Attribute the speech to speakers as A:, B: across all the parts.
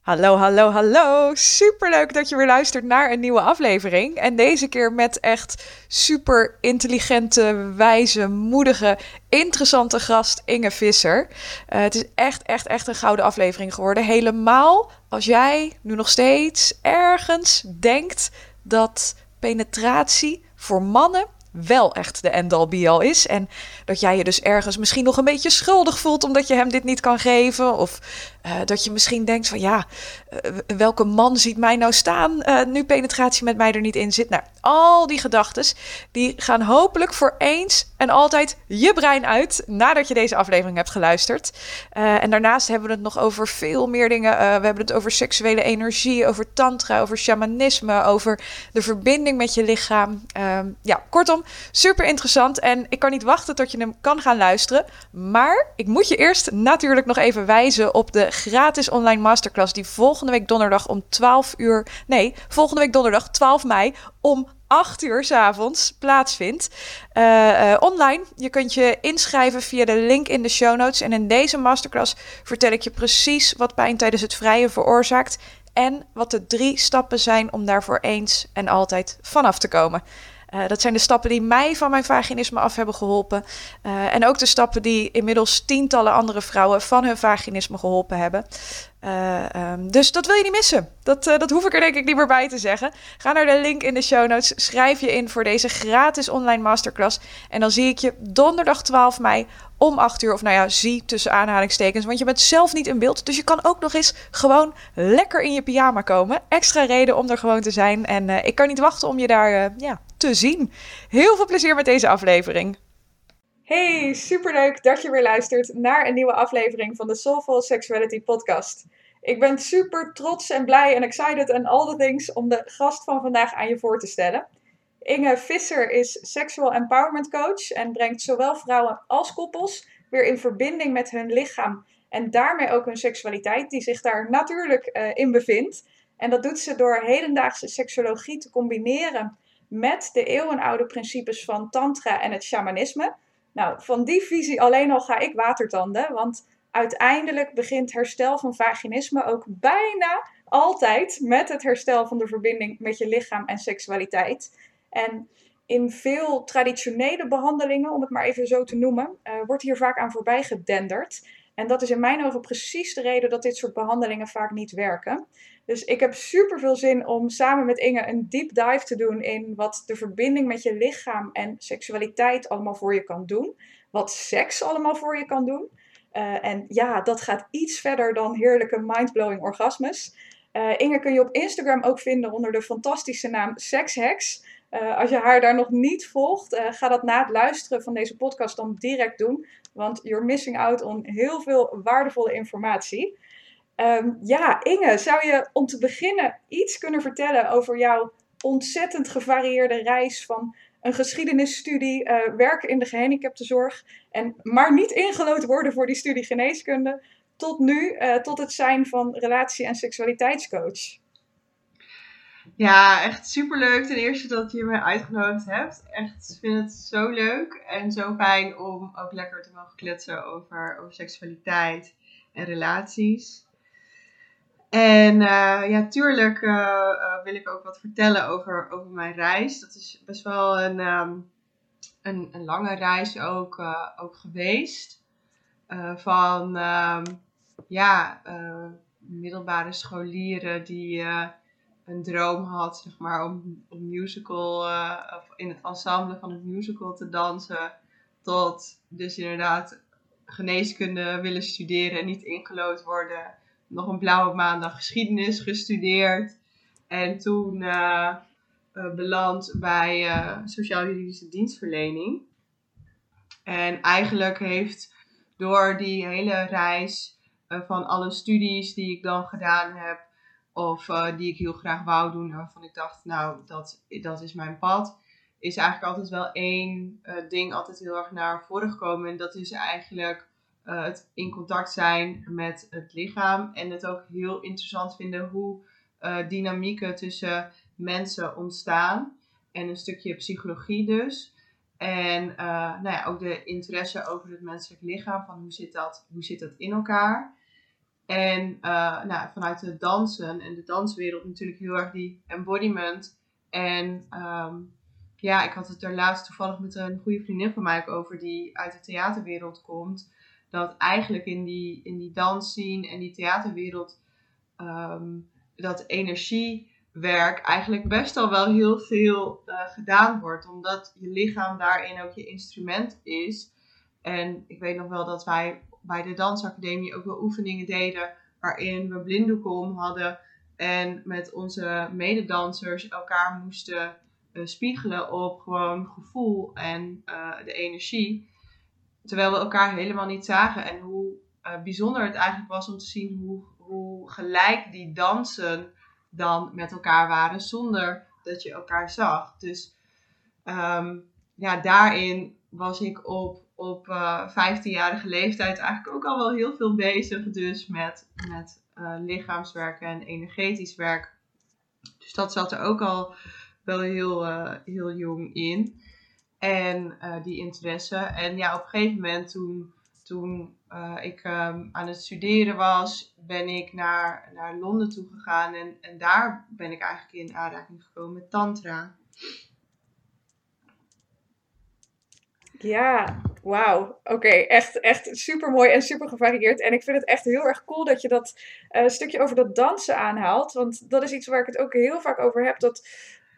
A: Hallo, hallo, hallo. Superleuk dat je weer luistert naar een nieuwe aflevering. En deze keer met echt super intelligente, wijze, moedige, interessante gast Inge Visser. Uh, het is echt, echt, echt een gouden aflevering geworden. Helemaal als jij nu nog steeds ergens denkt dat penetratie voor mannen wel echt de end-all be-all is. En dat jij je dus ergens misschien nog een beetje schuldig voelt omdat je hem dit niet kan geven. Of uh, dat je misschien denkt van ja, uh, welke man ziet mij nou staan uh, nu penetratie met mij er niet in zit. Nou, al die gedachten die gaan hopelijk voor eens en altijd je brein uit nadat je deze aflevering hebt geluisterd. en daarnaast hebben we het nog over veel meer dingen. we hebben het over seksuele energie, over tantra, over shamanisme, over de verbinding met je lichaam. Ehm, ja, kortom, super interessant en ik kan niet wachten tot je hem kan gaan luisteren. Maar ik moet je eerst natuurlijk nog even wijzen op de gratis online masterclass die volgende week donderdag om 12 uur. Nee, volgende week donderdag 12 mei om 8 uur s avonds plaatsvindt. Uh, uh, online. Je kunt je inschrijven via de link in de show notes. En in deze masterclass vertel ik je precies wat pijn tijdens het vrije veroorzaakt. En wat de drie stappen zijn om daarvoor eens en altijd vanaf te komen. Uh, dat zijn de stappen die mij van mijn vaginisme af hebben geholpen. Uh, en ook de stappen die inmiddels tientallen andere vrouwen van hun vaginisme geholpen hebben. Uh, um, dus dat wil je niet missen. Dat, dat hoef ik er denk ik niet meer bij te zeggen. Ga naar de link in de show notes. Schrijf je in voor deze gratis online masterclass. En dan zie ik je donderdag 12 mei om 8 uur. Of nou ja, zie tussen aanhalingstekens. Want je bent zelf niet in beeld. Dus je kan ook nog eens gewoon lekker in je pyjama komen. Extra reden om er gewoon te zijn. En ik kan niet wachten om je daar ja, te zien. Heel veel plezier met deze aflevering. Hey, superleuk dat je weer luistert naar een nieuwe aflevering van de Soulful Sexuality Podcast. Ik ben super trots en blij en excited en all the things om de gast van vandaag aan je voor te stellen. Inge Visser is sexual empowerment coach en brengt zowel vrouwen als koppels weer in verbinding met hun lichaam en daarmee ook hun seksualiteit, die zich daar natuurlijk uh, in bevindt. En dat doet ze door hedendaagse seksologie te combineren met de eeuwenoude principes van tantra en het shamanisme. Nou, van die visie alleen al ga ik watertanden, want uiteindelijk begint herstel van vaginisme ook bijna altijd met het herstel van de verbinding met je lichaam en seksualiteit. En in veel traditionele behandelingen, om het maar even zo te noemen, uh, wordt hier vaak aan voorbij gedenderd. En dat is in mijn ogen precies de reden dat dit soort behandelingen vaak niet werken. Dus ik heb super veel zin om samen met Inge een deep dive te doen in wat de verbinding met je lichaam en seksualiteit allemaal voor je kan doen. Wat seks allemaal voor je kan doen. Uh, en ja, dat gaat iets verder dan heerlijke mindblowing orgasmes. Uh, Inge kun je op Instagram ook vinden onder de fantastische naam Sexhex. Uh, als je haar daar nog niet volgt, ga dat na het luisteren van deze podcast dan direct doen. Want you're missing out on heel veel waardevolle informatie. Um, ja, Inge, zou je om te beginnen iets kunnen vertellen over jouw ontzettend gevarieerde reis van een geschiedenisstudie, uh, werken in de gehandicaptenzorg en maar niet ingelood worden voor die studie geneeskunde, tot nu, uh, tot het zijn van relatie- en seksualiteitscoach?
B: Ja, echt superleuk ten eerste dat je me uitgenodigd hebt. Echt vind het zo leuk en zo fijn om ook lekker te mogen kletsen over, over seksualiteit en relaties. En uh, ja, tuurlijk uh, uh, wil ik ook wat vertellen over, over mijn reis. Dat is best wel een, um, een, een, lange reis ook, ook geweest. van um, ja, middelbare scholieren die een droom had zeg maar, om, om musical, of in het ensemble van het musical te dansen. Tot dus inderdaad geneeskunde willen studeren en niet ingelood worden nog een blauwe maandag geschiedenis gestudeerd. En toen uh, uh, beland bij uh, sociaal-juridische dienstverlening. En eigenlijk heeft door die hele reis van alle studies die ik dan gedaan heb, Of die ik heel graag wou doen. Waarvan ik dacht, nou, dat, dat is mijn pad. Is eigenlijk altijd wel één ding altijd heel erg naar voren gekomen. En dat is eigenlijk het in contact zijn met het lichaam. En het ook heel interessant vinden hoe dynamieken tussen mensen ontstaan. En een stukje psychologie dus. En uh, nou ja, ook de interesse over het menselijk lichaam, van hoe zit dat, hoe zit dat in elkaar. En nou, vanuit het dansen en de danswereld natuurlijk heel erg die embodiment. En um, ja, ik had het er laatst toevallig met een goede vriendin van mij over, die uit de theaterwereld komt. Dat eigenlijk in die, in die dansscene en die theaterwereld, um, dat energie werk eigenlijk best al wel heel veel uh, gedaan wordt. Omdat je lichaam daarin ook je instrument is. En ik weet nog wel dat wij bij de dansacademie ook wel oefeningen deden waarin we blinddoeken om hadden en met onze mededansers elkaar moesten uh, spiegelen op gewoon gevoel en uh, de energie. Terwijl we elkaar helemaal niet zagen en hoe bijzonder het eigenlijk was om te zien hoe, hoe gelijk die dansen dan met elkaar waren zonder dat je elkaar zag. Dus um, ja, daarin was ik op, op uh, eh, 15-jarige leeftijd eigenlijk ook al wel heel veel bezig. Dus met, met uh, lichaamswerk en energetisch werk. Dus dat zat er ook al wel heel, heel jong in. En die interesse. En ja, op een gegeven moment toen toen uh, ik um, aan het studeren was, ben ik naar, naar Londen toe gegaan. En, en daar ben ik eigenlijk in aanraking gekomen met Tantra.
A: Ja, wauw. Oké, echt, echt super mooi en super gevarieerd. En ik vind het echt heel erg cool dat je dat uh, stukje over dat dansen aanhaalt. Want dat is iets waar ik het ook heel vaak over heb. Dat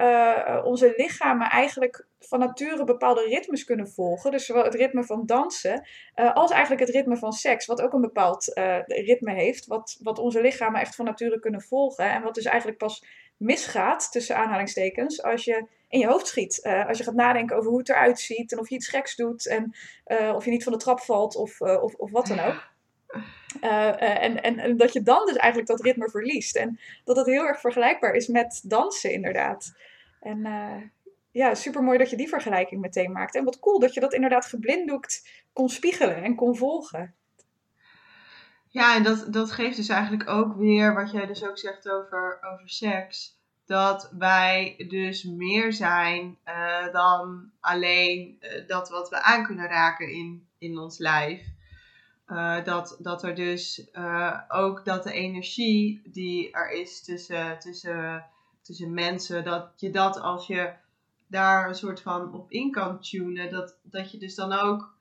A: uh, onze lichamen eigenlijk van nature bepaalde ritmes kunnen volgen. Dus zowel het ritme van dansen uh, als eigenlijk het ritme van seks. Wat ook een bepaald uh, ritme heeft. Wat, wat onze lichamen echt van nature kunnen volgen. En wat dus eigenlijk pas misgaat, tussen aanhalingstekens, als je in je hoofd schiet. als je gaat nadenken over hoe het eruit ziet en of je iets geks doet. En of je niet van de trap valt of, of, of wat dan ook. en, en, en dat je dan dus eigenlijk dat ritme verliest. En dat het heel erg vergelijkbaar is met dansen, inderdaad. En uh, ja, super mooi dat je die vergelijking meteen maakt. En wat cool dat je dat inderdaad geblinddoekt kon spiegelen en kon volgen.
B: Ja, en dat, dat geeft dus eigenlijk ook weer wat jij dus ook zegt over, over seks. Dat wij dus meer zijn uh, dan alleen uh, dat wat we aan kunnen raken in, in ons lijf. Dat, dat er dus ook dat de energie die er is tussen, tussen tussen mensen. Dat je dat als je daar een soort van op in kan tunen, dat, dat je dus dan ook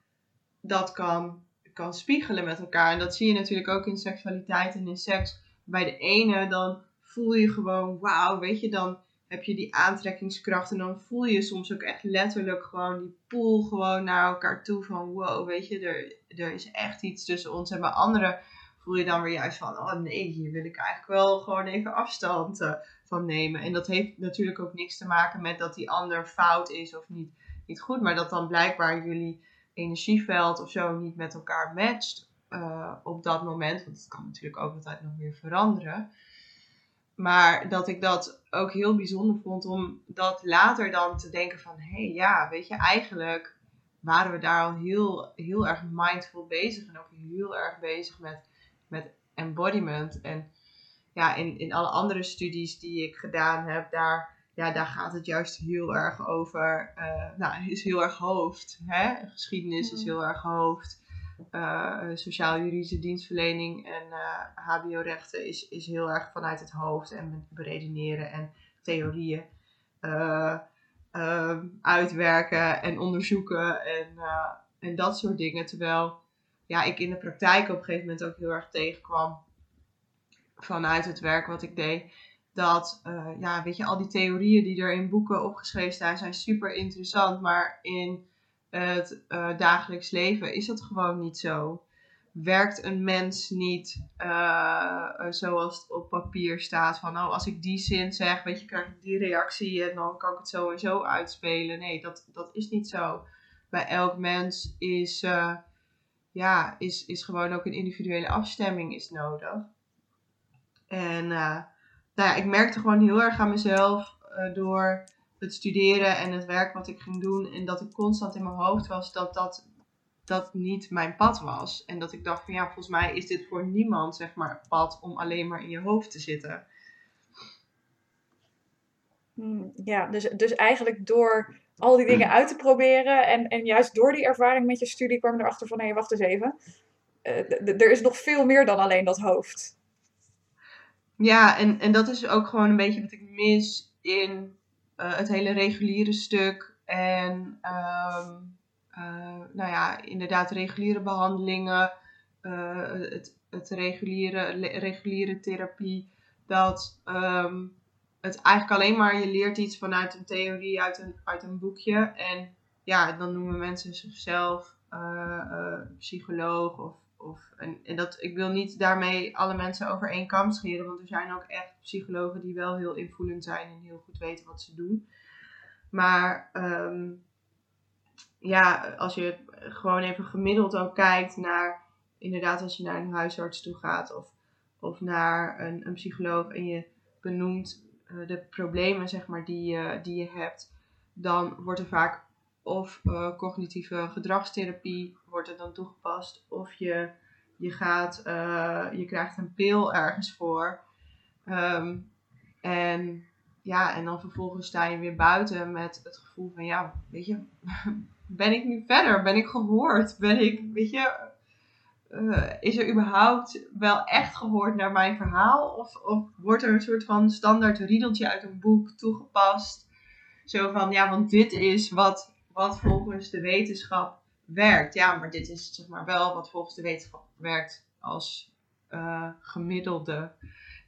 B: dat kan, kan spiegelen met elkaar. En dat zie je natuurlijk ook in seksualiteit en in seks. Bij de ene dan voel je gewoon, wauw, weet je, dan heb je die aantrekkingskracht. En dan voel je soms ook echt letterlijk gewoon die pool gewoon naar elkaar toe. Van wow, weet je, er, er is echt iets tussen ons. En bij anderen voel je dan weer juist van, oh nee, hier wil ik eigenlijk wel gewoon even afstand uh, van nemen. En dat heeft natuurlijk ook niks te maken met dat die ander fout is of niet, niet goed, maar dat dan blijkbaar jullie energieveld of zo niet met elkaar matcht uh, op dat moment. Want het kan natuurlijk ook altijd nog weer veranderen. Maar dat ik dat ook heel bijzonder vond om dat later dan te denken van, hé hey, ja, weet je, eigenlijk waren we daar al heel, heel erg mindful bezig en ook heel erg bezig met, met embodiment. En ja, in, in alle andere studies die ik gedaan heb, daar, ja, daar gaat het juist heel erg over. Uh, nou, is heel erg hoofd. Hè? Geschiedenis is heel erg hoofd. Uh, Sociaal-juridische dienstverlening en uh, HBO-rechten is, is heel erg vanuit het hoofd en beredeneren en theorieën uitwerken en onderzoeken en, en dat soort dingen. Terwijl ja, ik in de praktijk op een gegeven moment ook heel erg tegenkwam vanuit het werk wat ik deed. Dat, uh, ja, weet je, al die theorieën die er in boeken opgeschreven staan, zijn super interessant. Maar in het uh, dagelijks leven is dat gewoon niet zo. Werkt een mens niet uh, zoals het op papier staat. Van, oh, als ik die zin zeg, weet je, krijg ik die reactie en dan kan ik het zo uitspelen. Nee, dat, dat is niet zo. Bij elk mens is, ja, is, is gewoon ook een individuele afstemming is nodig. En uh, nou ja, ik merkte gewoon heel erg aan mezelf uh, door het studeren en het werk wat ik ging doen. En dat ik constant in mijn hoofd was dat dat, dat niet mijn pad was. En dat ik dacht van ja, volgens mij is dit voor niemand zeg maar pad om alleen maar in je hoofd te zitten.
A: Hmm, ja, dus, dus eigenlijk door al die dingen uit te proberen en, en juist door die ervaring met je studie kwam je erachter van hé, wacht eens even. Uh, er is nog veel meer dan alleen dat hoofd.
B: Ja, en, en dat is ook gewoon een beetje wat ik mis in uh, het hele reguliere stuk. En um, uh, nou ja, inderdaad, reguliere behandelingen, het, het reguliere, reguliere therapie. Dat um, het eigenlijk alleen maar, je leert iets vanuit een theorie, uit een, uit een boekje. En ja, dan noemen mensen zichzelf psycholoog of of, en, en dat, ik wil niet daarmee alle mensen over één kam scheren, want er zijn ook echt psychologen die wel heel invoelend zijn en heel goed weten wat ze doen. Maar um, ja, als je gewoon even gemiddeld ook kijkt naar, inderdaad, als je naar een huisarts toe gaat of, of naar een, een psycholoog en je benoemt de problemen zeg maar, die, die je hebt, dan wordt er vaak of uh, cognitieve gedragstherapie wordt er dan toegepast. Of je, je, gaat, uh, je krijgt een pil ergens voor. Um, en ja, en dan vervolgens sta je weer buiten met het gevoel van, ja, weet je, ben ik nu verder? Ben ik gehoord? Ben ik, weet je, uh, is er überhaupt wel echt gehoord naar mijn verhaal? Of, of wordt er een soort van standaard riedeltje uit een boek toegepast? Zo van, ja, want dit is wat wat volgens de wetenschap werkt. Ja, maar dit is zeg maar wel wat volgens de wetenschap werkt als uh, gemiddelde.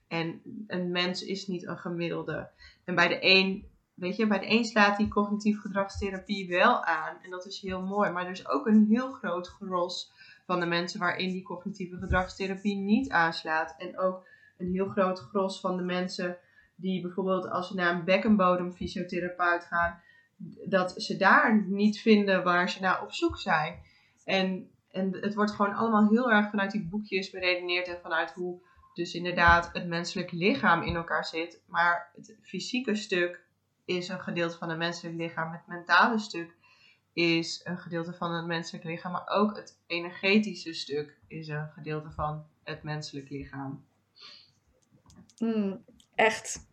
B: En een mens is niet een gemiddelde. En bij de een, weet je, bij de een slaat die cognitief gedragstherapie wel aan. En dat is heel mooi. Maar er is ook een heel groot gros van de mensen waarin die cognitieve gedragstherapie niet aanslaat. En ook een heel groot gros van de mensen die bijvoorbeeld als ze naar een bekkenbodemfysiotherapeut gaan, dat ze daar niet vinden waar ze naar op zoek zijn. En, en het wordt gewoon allemaal heel erg vanuit die boekjes beredeneerd en vanuit hoe dus inderdaad het menselijk lichaam in elkaar zit. Maar het fysieke stuk is een gedeelte van het menselijk lichaam. Het mentale stuk is een gedeelte van het menselijk lichaam. Maar ook het energetische stuk is een gedeelte van het menselijk lichaam.
A: Mm, echt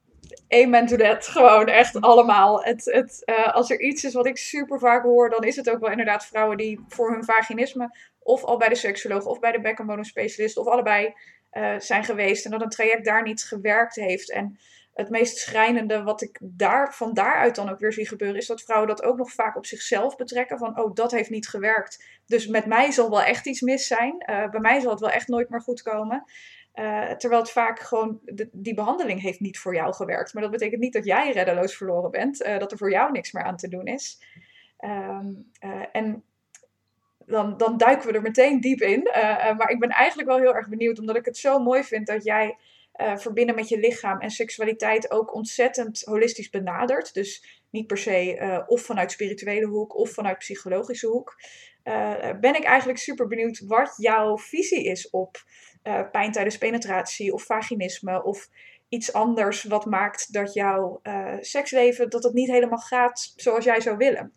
A: amen to that. Gewoon echt allemaal. Het, het, uh, als er iets is wat ik super vaak hoor, dan is het ook wel inderdaad vrouwen die voor hun vaginisme of al bij de seksoloog of bij de bekkenbodemspecialist of allebei uh, zijn geweest en dat een traject daar niet gewerkt heeft. En het meest schrijnende wat ik daar, van daaruit dan ook weer zie gebeuren, is dat vrouwen dat ook nog vaak op zichzelf betrekken. Van, oh, dat heeft niet gewerkt. Dus met mij zal wel echt iets mis zijn. Uh, bij mij zal het wel echt nooit meer goed komen. Uh, terwijl het vaak gewoon, die behandeling heeft niet voor jou gewerkt. Maar dat betekent niet dat jij reddeloos verloren bent. Uh, dat er voor jou niks meer aan te doen is. Uh, en dan, dan duiken we er meteen diep in. maar ik ben eigenlijk wel heel erg benieuwd, omdat ik het zo mooi vind dat jij verbinden met je lichaam en seksualiteit ook ontzettend holistisch benadert. Dus niet per se of vanuit spirituele hoek of vanuit psychologische hoek. ben ik eigenlijk super benieuwd wat jouw visie is op pijn tijdens penetratie of vaginisme of iets anders wat maakt dat jouw seksleven dat het niet helemaal gaat zoals jij zou willen?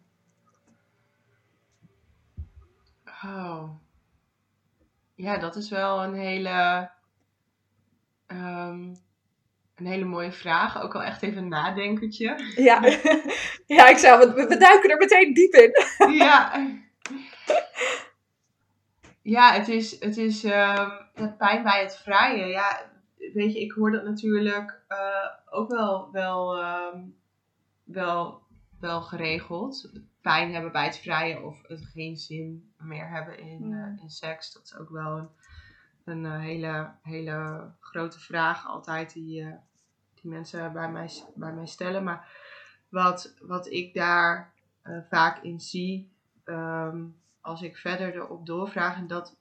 B: Oh. Ja, dat is wel een hele, um, een hele mooie vraag. Ook al echt even een nadenkertje.
A: Ja, ja ik zou, we, we duiken er meteen diep in.
B: ja. Ja, het is, het is uh, pijn bij het vrije. Ja, weet je, ik hoor dat natuurlijk uh, ook wel, wel, uh, wel, wel geregeld. Pijn hebben bij het vrije of het geen zin meer hebben in, uh, in seks. Dat is ook wel een, een eh, hele, hele grote vraag altijd die, die mensen bij mij, bij mij stellen. Maar wat, wat ik daar vaak in zie. Um, als ik verder erop doorvraag, en dat,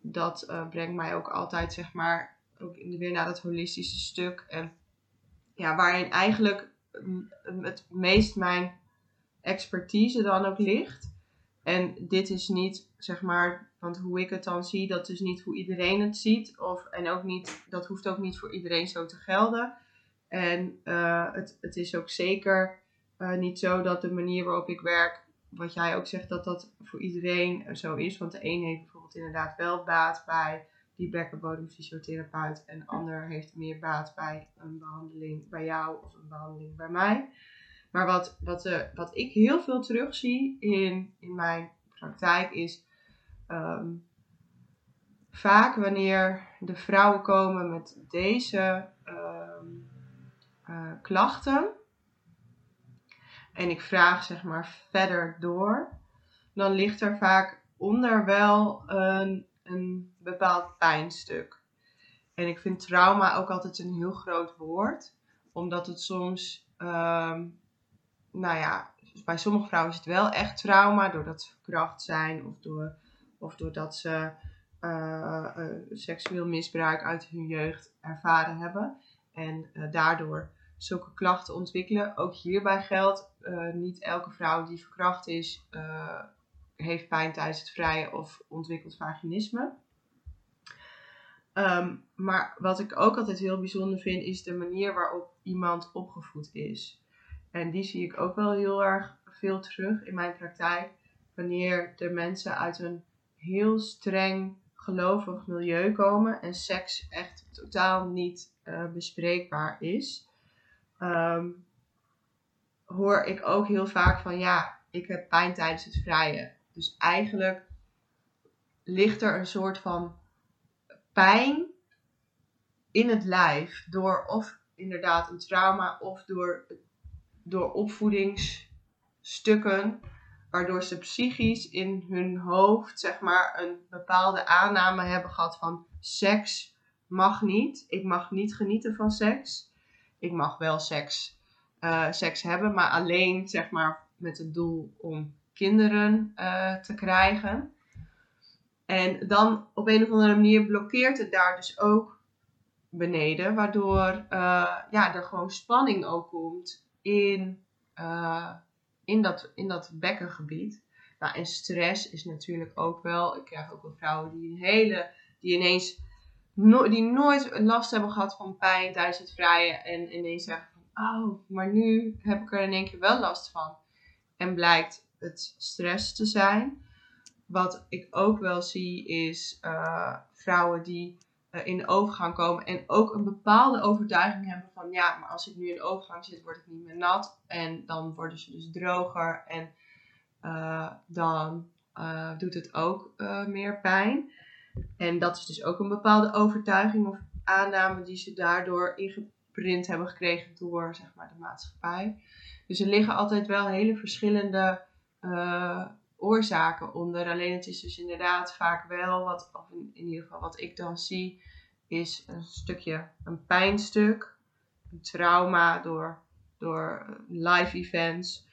B: dat brengt mij ook altijd, zeg maar, ook weer naar dat holistische stuk. En ja, waarin eigenlijk het meest mijn expertise dan ook ligt. En dit is niet, zeg maar, want hoe ik het dan zie, dat is niet hoe iedereen het ziet. Of, en ook niet, dat hoeft ook niet voor iedereen zo te gelden. En uh, het, het is ook zeker uh, niet zo dat de manier waarop ik werk, wat jij ook zegt, dat dat voor iedereen zo is. Want de een heeft bijvoorbeeld inderdaad wel baat bij die bekkenbodemfysiotherapeut en de ander heeft meer baat bij een behandeling bij jou of een behandeling bij mij. Maar wat, wat, uh, wat ik heel veel terugzie in, in mijn praktijk is um, vaak wanneer de vrouwen komen met deze um, uh, klachten en ik vraag zeg maar verder door, dan ligt er vaak onder wel een, een bepaald pijnstuk. En ik vind trauma ook altijd een heel groot woord, omdat het soms, um, nou ja, bij sommige vrouwen is het wel echt trauma, doordat ze verkracht zijn of, door, of doordat ze uh, uh, seksueel misbruik uit hun jeugd ervaren hebben. En uh, daardoor zulke klachten ontwikkelen. Ook hierbij geldt, niet elke vrouw die verkracht is, heeft pijn tijdens het vrije of ontwikkelt vaginisme. Um, maar wat ik ook altijd heel bijzonder vind, is de manier waarop iemand opgevoed is. En die zie ik ook wel heel erg veel terug in mijn praktijk. Wanneer de mensen uit een heel streng gelovig milieu komen en seks echt totaal niet uh, bespreekbaar is, um, hoor ik ook heel vaak van ja, ik heb pijn tijdens het vrije. Dus eigenlijk ligt er een soort van pijn in het lijf door of inderdaad een trauma of door, door opvoedingsstukken, waardoor ze psychisch in hun hoofd zeg maar een bepaalde aanname hebben gehad van seks mag niet, ik mag niet genieten van seks, ik mag wel seks, uh, seks hebben, maar alleen zeg maar met het doel om kinderen uh, te krijgen. En dan op een of andere manier blokkeert het daar dus ook beneden, waardoor uh, ja, er gewoon spanning ook komt in, uh, in, dat, in dat bekkengebied. Nou, en stress is natuurlijk ook wel. Ik krijg ook wel vrouwen die een hele, die ineens die nooit last hebben gehad van pijn tijdens het vrije en ineens zeggen van, oh, maar nu heb ik er in één keer wel last van. En blijkt het stress te zijn. Wat ik ook wel zie is uh, vrouwen die in de overgang komen en ook een bepaalde overtuiging hebben van ja, maar als ik nu in de overgang zit, word ik niet meer nat. En dan worden ze dus droger en uh, dan doet het ook meer pijn. En dat is dus ook een bepaalde overtuiging of aanname die ze daardoor ingeprint hebben gekregen door zeg maar, de maatschappij. Dus er liggen altijd wel hele verschillende oorzaken onder. Alleen het is dus inderdaad vaak wel, wat, of in, ieder geval wat ik dan zie, is een stukje een pijnstuk, een trauma door, door live events,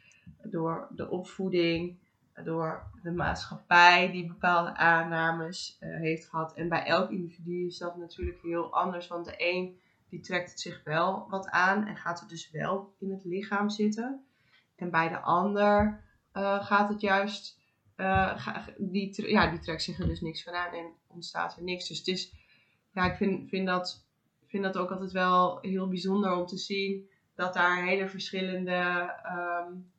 B: door de opvoeding, door de maatschappij die bepaalde aannames uh, heeft gehad. En bij elk individu is dat natuurlijk heel anders, want de een die trekt het zich wel wat aan en gaat er dus wel in het lichaam zitten. En bij de ander uh, gaat het juist, uh, die, ja, die trekt zich er dus niks van aan en ontstaat er niks. Dus het is, ja, ik vind, vind, dat, vind dat ook altijd wel heel bijzonder om te zien dat daar hele verschillende um,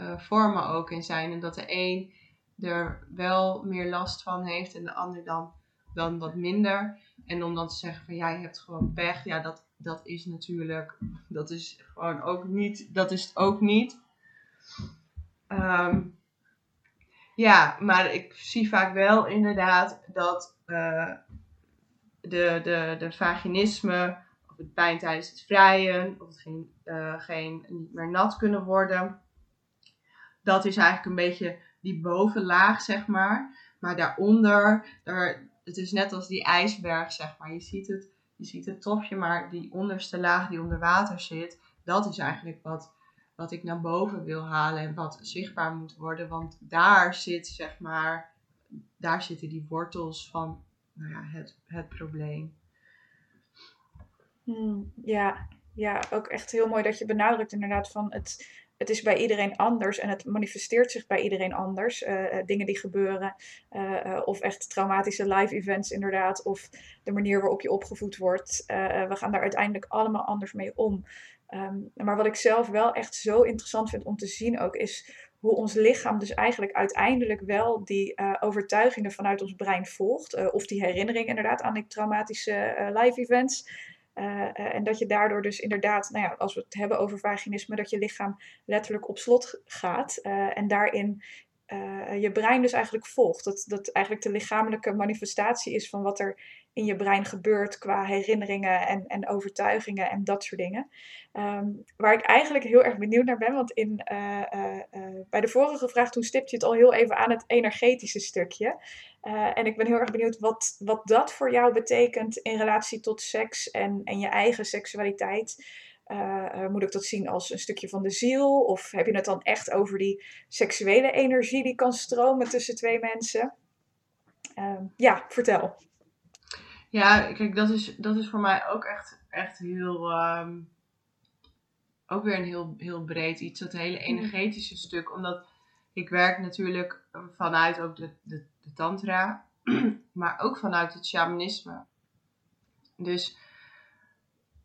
B: uh, vormen ook in zijn. En dat de een er wel meer last van heeft en de ander dan, dan wat minder. En om dan te zeggen van ja, je hebt gewoon pech, ja, dat, dat is natuurlijk, dat is gewoon ook niet, dat is het ook niet. Um, ja, maar ik zie vaak wel inderdaad dat uh, de, de, de vaginisme, of het pijn tijdens het vrijen, of het geen, uh, geen niet meer nat kunnen worden, dat is eigenlijk een beetje die bovenlaag, zeg maar. Maar daaronder, daar, het is net als die ijsberg, zeg maar. Je ziet het, je ziet het topje, maar die onderste laag die onder water zit, dat is eigenlijk wat wat ik naar boven wil halen en wat zichtbaar moet worden. Want daar zit, zeg maar, daar zitten die wortels van nou ja, het, het probleem.
A: Hmm, ja, ja, ook echt heel mooi dat je benadrukt inderdaad van het, het is bij iedereen anders en het manifesteert zich bij iedereen anders. Uh, dingen die gebeuren, uh, of echt traumatische live events inderdaad, of de manier waarop je opgevoed wordt. we gaan daar uiteindelijk allemaal anders mee om. Um, maar wat ik zelf wel echt zo interessant vind om te zien ook, is hoe ons lichaam dus eigenlijk uiteindelijk wel die overtuigingen vanuit ons brein volgt. of die herinnering inderdaad aan die traumatische live events. En dat je daardoor dus inderdaad, nou ja, als we het hebben over vaginisme, dat je lichaam letterlijk op slot gaat. En daarin je brein dus eigenlijk volgt. Dat, dat eigenlijk de lichamelijke manifestatie is van wat er in je brein gebeurt qua herinneringen en, en overtuigingen en dat soort dingen. Um, waar ik eigenlijk heel erg benieuwd naar ben, want in, uh, uh, bij de vorige vraag toen stipte je het al heel even aan het energetische stukje. en ik ben heel erg benieuwd wat, wat dat voor jou betekent in relatie tot seks en, en je eigen seksualiteit. moet ik dat zien als een stukje van de ziel? Of heb je het dan echt over die seksuele energie die kan stromen tussen twee mensen? Ehm, ja, vertel.
B: Ja, kijk, dat is, dat is voor mij ook echt, echt heel. Um, ook weer een heel, heel breed iets, dat hele energetische stuk. Omdat ik werk natuurlijk vanuit ook de, de, de Tantra, maar ook vanuit het shamanisme. Dus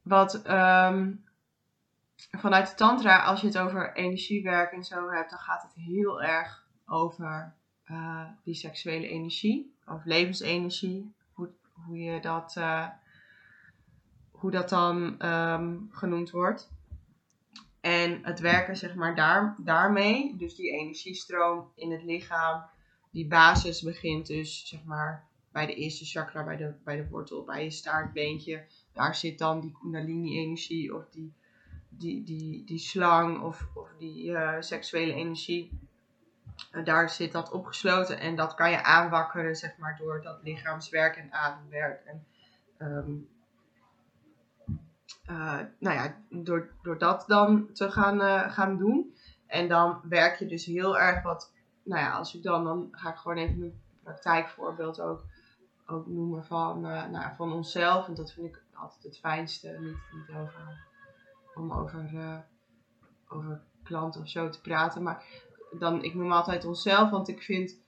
B: wat um, vanuit de Tantra, als je het over energiewerk en zo hebt, dan gaat het heel erg over uh, die seksuele energie, of levensenergie, hoe je dat, uh, hoe dat dan um, genoemd wordt. En het werken zeg maar daar, daarmee, dus die energiestroom in het lichaam, die basis begint dus zeg maar bij de eerste chakra, bij de, bij de wortel, bij je staartbeentje. Daar zit dan die kundalini-energie of die, die, die, die slang of, of die uh, seksuele energie daar zit dat opgesloten en dat kan je aanwakkeren, zeg maar, door dat lichaamswerk en ademwerk. En, um, uh, nou ja, door, door dat dan te gaan, uh, gaan doen. En dan werk je dus heel erg wat, nou ja, als ik dan, dan ga ik gewoon even een praktijkvoorbeeld ook, ook noemen van, uh, nou, van onszelf. En dat vind ik altijd het fijnste, niet, niet over, om over, over klanten of zo te praten. Maar dan, ik noem altijd onszelf, want ik vind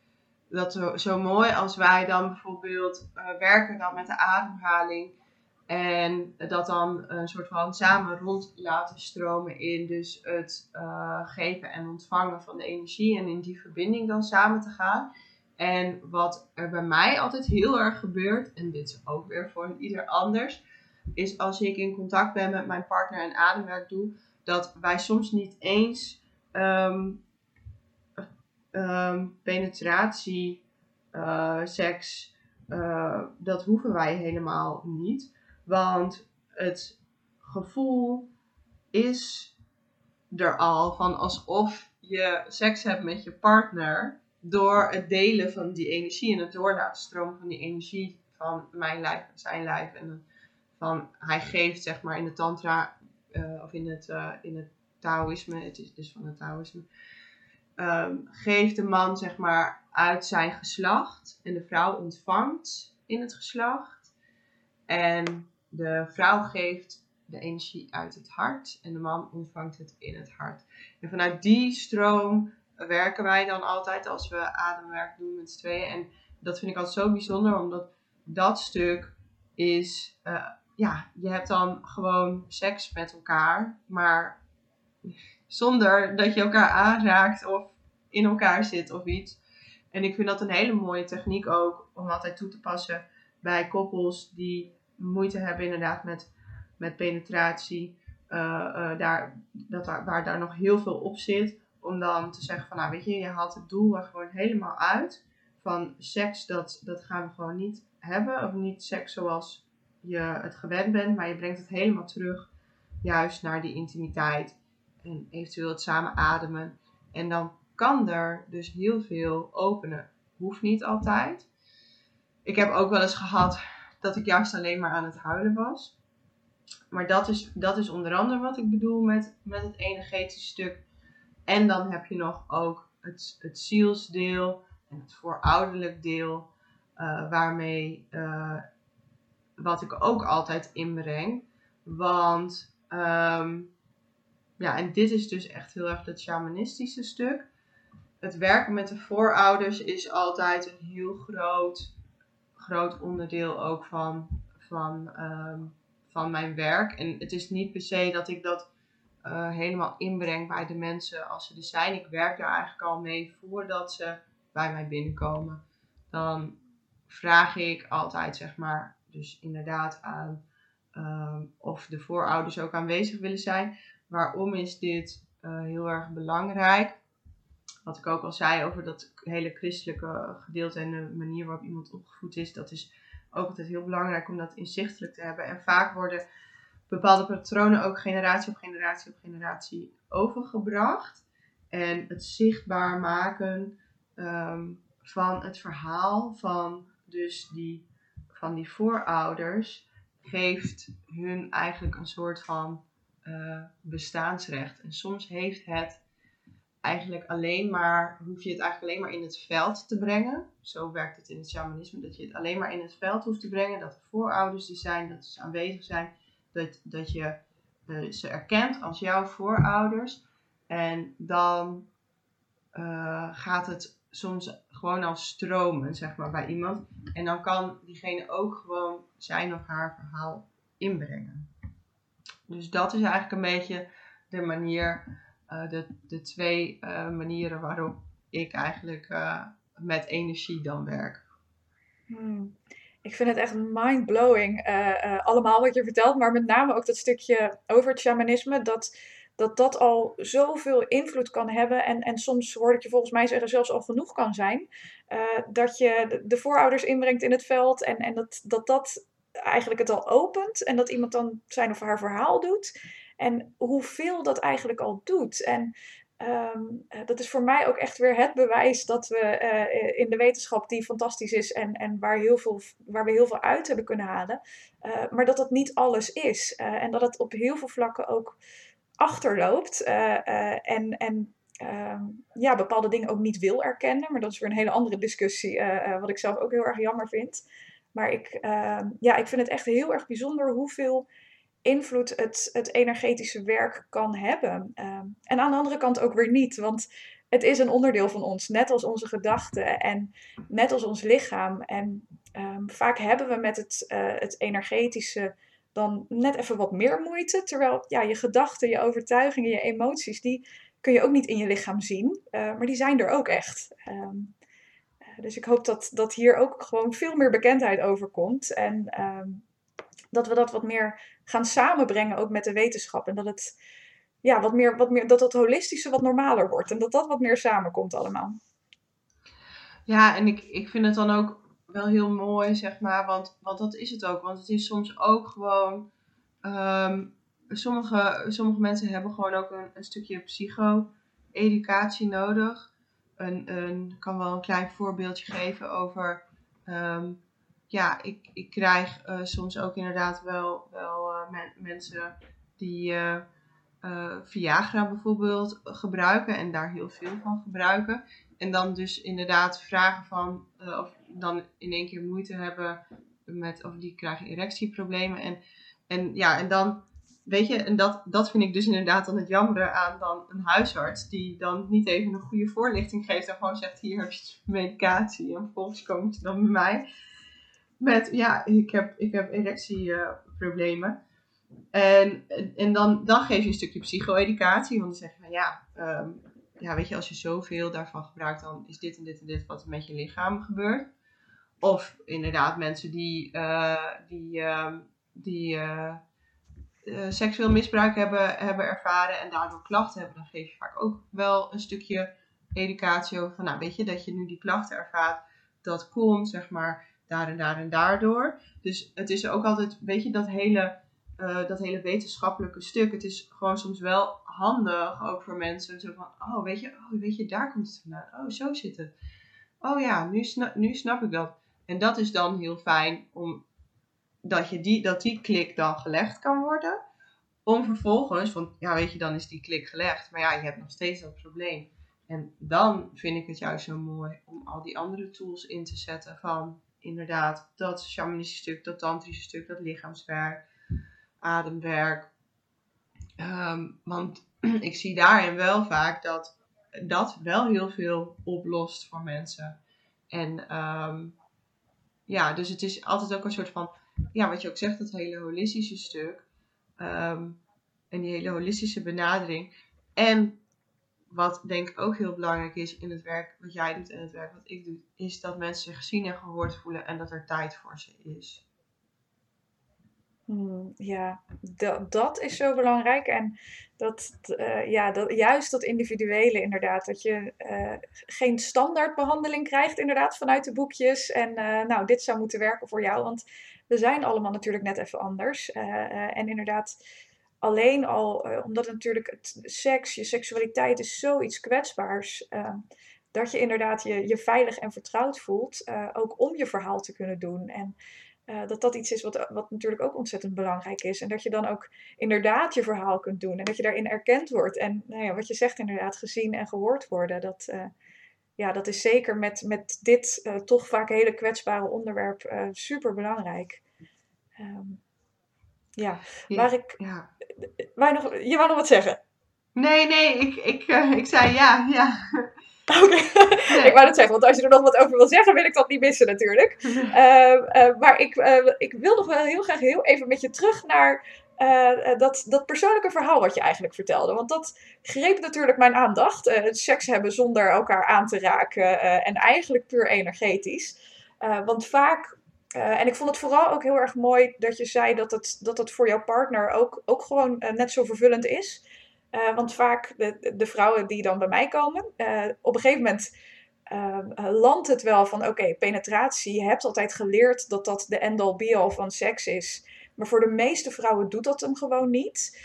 B: dat zo, zo mooi als wij dan bijvoorbeeld uh, werken dan met de ademhaling en dat dan een soort van samen rond laten stromen in dus het uh, geven en ontvangen van de energie en in die verbinding dan samen te gaan. En wat er bij mij altijd heel erg gebeurt, en dit is ook weer voor ieder anders, is als ik in contact ben met mijn partner en ademwerk doe, dat wij soms niet eens um, um, penetratie, uh, seks, uh, dat hoeven wij helemaal niet. Want het gevoel is er al van alsof je seks hebt met je partner door het delen van die energie en het doorlaten stromen van die energie van mijn lijf en zijn lijf. En van hij geeft zeg maar in de tantra uh, of in het, in het Taoïsme, het is dus van het Taoïsme, um, geeft de man zeg maar uit zijn geslacht en de vrouw ontvangt in het geslacht. En de vrouw geeft de energie uit het hart en de man ontvangt het in het hart. En vanuit die stroom werken wij dan altijd als we ademwerk doen met z'n tweeën. En dat vind ik altijd zo bijzonder, omdat dat stuk is, uh, ja, je hebt dan gewoon seks met elkaar, maar zonder dat je elkaar aanraakt of in elkaar zit of iets. En ik vind dat een hele mooie techniek ook om altijd toe te passen bij koppels die moeite hebben inderdaad met, met penetratie. Uh, uh, daar, dat waar daar nog heel veel op zit. Om dan te zeggen van nou weet je, je haalt het doel er gewoon helemaal uit. Van seks, dat, dat gaan we gewoon niet hebben. Of niet seks zoals je het gewend bent. Maar je brengt het helemaal terug juist naar die intimiteit en eventueel het samen ademen. En dan kan er dus heel veel openen. Hoeft niet altijd. Ik heb ook wel eens gehad dat ik juist alleen maar aan het huilen was. Maar dat is, dat is onder andere wat ik bedoel met, met het energetische stuk. En dan heb je nog ook het, het zielsdeel en het voorouderlijk deel. Uh, waarmee, uh, wat ik ook altijd inbreng. Want um, ja, en dit is dus echt heel erg het shamanistische stuk. Het werken met de voorouders is altijd een heel groot, groot onderdeel ook van, van, ehm, van mijn werk. En het is niet per se dat ik dat uh, helemaal inbreng bij de mensen als ze er zijn. Ik werk daar eigenlijk al mee voordat ze bij mij binnenkomen. Dan vraag ik altijd, zeg maar, dus inderdaad aan ehm, of de voorouders ook aanwezig willen zijn. Waarom is dit uh, heel erg belangrijk? Wat ik ook al zei over dat hele christelijke gedeelte en de manier waarop iemand opgevoed is, dat is ook altijd heel belangrijk om dat inzichtelijk te hebben. En vaak worden bepaalde patronen ook generatie op generatie op generatie overgebracht. En het zichtbaar maken ehm, van het verhaal van dus die, van die voorouders geeft hun eigenlijk een soort van uh, bestaansrecht. En soms heeft het eigenlijk alleen maar, hoef je het eigenlijk alleen maar in het veld te brengen. Zo werkt het in het shamanisme, dat je het alleen maar in het veld hoeft te brengen. Dat er voorouders die zijn, dat ze aanwezig zijn. Dat, dat je uh, ze erkent als jouw voorouders. En dan uh, gaat het soms gewoon als stromen, zeg maar, bij iemand. En dan kan diegene ook gewoon zijn of haar verhaal inbrengen. Dus dat is eigenlijk een beetje de manier, uh, de, de twee uh, manieren waarop ik eigenlijk uh, met energie dan werk.
A: Hmm. Ik vind het echt mind-blowing, allemaal wat je vertelt, maar met name ook dat stukje over het shamanisme, dat dat dat al zoveel invloed kan hebben. En, en soms hoor ik je volgens mij zeggen zelfs al genoeg kan zijn. Dat je de, voorouders inbrengt in het veld. En, en dat, dat dat eigenlijk het al opent. En dat iemand dan zijn of haar verhaal doet. En hoeveel dat eigenlijk al doet. En um, dat is voor mij ook echt weer het bewijs dat we uh, in de wetenschap, die fantastisch is en, en waar, heel veel, waar we heel veel uit hebben kunnen halen, uh, maar dat dat niet alles is. en dat het op heel veel vlakken ook achterloopt en, en uh, ja, bepaalde dingen ook niet wil erkennen. Maar dat is weer een hele andere discussie, wat ik zelf ook heel erg jammer vind. Maar ik, ehm, ja, ik vind het echt heel erg bijzonder hoeveel invloed het, het energetische werk kan hebben. Ehm, en aan de andere kant ook weer niet, want het is een onderdeel van ons, net als onze gedachten en net als ons lichaam. En vaak hebben we met het, het energetische dan net even wat meer moeite. Terwijl ja, je gedachten, je overtuigingen, je emoties, die kun je ook niet in je lichaam zien. Uh, maar die zijn er ook echt. Um, dus ik hoop dat, dat hier ook gewoon veel meer bekendheid over komt. En um, dat we dat wat meer gaan samenbrengen ook met de wetenschap. En dat het ja, wat meer, wat meer, dat het holistische wat normaler wordt. En dat dat wat meer samenkomt allemaal.
B: Ja, en ik, ik vind het dan ook wel heel mooi, zeg maar. Want, want dat is het ook. Want het is soms ook gewoon. Um, sommige, sommige mensen hebben gewoon ook een, een stukje psycho-educatie nodig. Een, kan wel een klein voorbeeldje geven over. Um, ja, ik, ik krijg uh, soms ook inderdaad wel, wel men, mensen die uh, Viagra bijvoorbeeld gebruiken en daar heel veel van gebruiken. En dan dus inderdaad vragen van, of dan in één keer moeite hebben met, of die krijgen erectieproblemen. En, en ja, en dan, weet je, en dat, dat vind ik dus inderdaad dan het jammere aan dan een huisarts, die dan niet even een goede voorlichting geeft en gewoon zegt, hier heb je medicatie. En vervolgens komt ze dan bij mij met, ja, ik heb, ik heb erectieproblemen. En, en dan, dan geef je een stukje psycho-educatie, want dan zeg je van ja, um, ja, weet je, als je zoveel daarvan gebruikt, dan is dit en dit en dit wat er met je lichaam gebeurt. Of inderdaad mensen die, uh, die, uh, die uh, seksueel misbruik hebben, hebben ervaren en daardoor klachten hebben, dan geef je vaak ook wel een stukje educatie over van, nou weet je, dat je nu die klachten ervaart, dat komt zeg maar daar en daar en daardoor. Dus het is ook altijd, weet je, dat hele, dat hele wetenschappelijke stuk, het is gewoon soms wel handig ook voor mensen, zo van, oh weet je, oh, weet je, daar komt het vandaan, oh zo zit het. Oh ja, nu snap, nu snap ik dat. En dat is dan heel fijn om dat, je die, dat die klik dan gelegd kan worden. Om vervolgens, want ja, weet je, dan is die klik gelegd. Maar ja, je hebt nog steeds dat probleem. En dan vind ik het juist zo mooi om al die andere tools in te zetten. Van inderdaad dat shamanistische stuk, dat tantrische stuk, dat lichaamswerk, ademwerk. Ehm, want ik zie daarin wel vaak dat dat wel heel veel oplost voor mensen. En ehm, ja, dus het is altijd ook een soort van, ja, wat je ook zegt, dat hele holistische stuk. Ehm, en die hele holistische benadering. En wat denk ik ook heel belangrijk is in het werk wat jij doet en het werk wat ik doe, is dat mensen zich gezien en gehoord voelen en dat er tijd voor ze is.
A: Hmm, ja, dat, dat is zo belangrijk. En dat, uh, ja, dat, juist dat individuele inderdaad. Dat je uh, geen standaardbehandeling krijgt inderdaad vanuit de boekjes. En uh, nou, dit zou moeten werken voor jou. Want we zijn allemaal natuurlijk net even anders. en inderdaad, alleen al omdat natuurlijk het seks, je seksualiteit is zoiets kwetsbaars. dat je inderdaad je, je veilig en vertrouwd voelt. ook om je verhaal te kunnen doen. En dat dat iets is wat, wat natuurlijk ook ontzettend belangrijk is. En dat je dan ook inderdaad je verhaal kunt doen. En dat je daarin erkend wordt. En nou ja, wat je zegt inderdaad, gezien en gehoord worden. Dat, ja, dat is zeker met, met dit uh, toch vaak hele kwetsbare onderwerp super belangrijk. Um, ja, waar ik... Ja. Waar nog, je wou nog wat zeggen?
B: Nee, nee, ik, ik, ik zei ja, ja.
A: Oké, ik wou het zeggen, want als je er nog wat over wil zeggen, wil ik dat niet missen natuurlijk. Uh, maar ik, uh, ik wil nog wel heel graag heel even met je terug naar uh, dat, dat persoonlijke verhaal wat je eigenlijk vertelde. Want dat greep natuurlijk mijn aandacht. seks hebben zonder elkaar aan te raken en eigenlijk puur energetisch. want vaak en ik vond het vooral ook heel erg mooi dat je zei dat het, dat het voor jouw partner ook, ook gewoon net zo vervullend is. Want vaak de, de, vrouwen die dan bij mij komen, op een gegeven moment landt het wel van oké, penetratie. Je hebt altijd geleerd dat dat de end-all be-all van seks is. Maar voor de meeste vrouwen doet dat hem gewoon niet.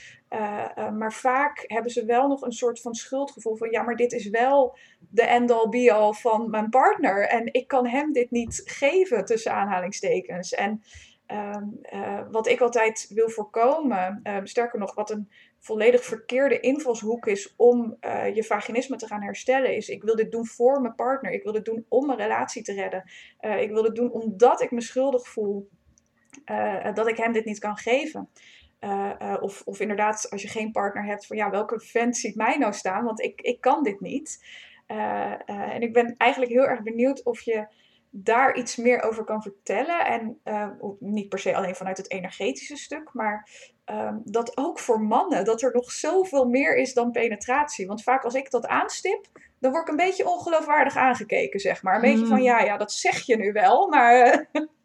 A: maar vaak hebben ze wel nog een soort van schuldgevoel van ja, maar dit is wel de end-all be-all van mijn partner. En ik kan hem dit niet geven tussen aanhalingstekens. En ehm, wat ik altijd wil voorkomen, ehm, sterker nog, wat een volledig verkeerde invalshoek is om je vaginisme te gaan herstellen. Is ik wil dit doen voor mijn partner. Ik wil dit doen om mijn relatie te redden. Ik wil dit doen omdat ik me schuldig voel uh, dat ik hem dit niet kan geven. of, of inderdaad, als je geen partner hebt, van ja, welke vent ziet mij nou staan? Want ik, ik kan dit niet. en ik ben eigenlijk heel erg benieuwd of je daar iets meer over kan vertellen. En niet per se alleen vanuit het energetische stuk, maar um, dat ook voor mannen, dat er nog zoveel meer is dan penetratie. Want vaak als ik dat aanstip, dan word ik een beetje ongeloofwaardig aangekeken, zeg maar. Een beetje van, hmm. ja, ja, dat zeg je nu wel, maar...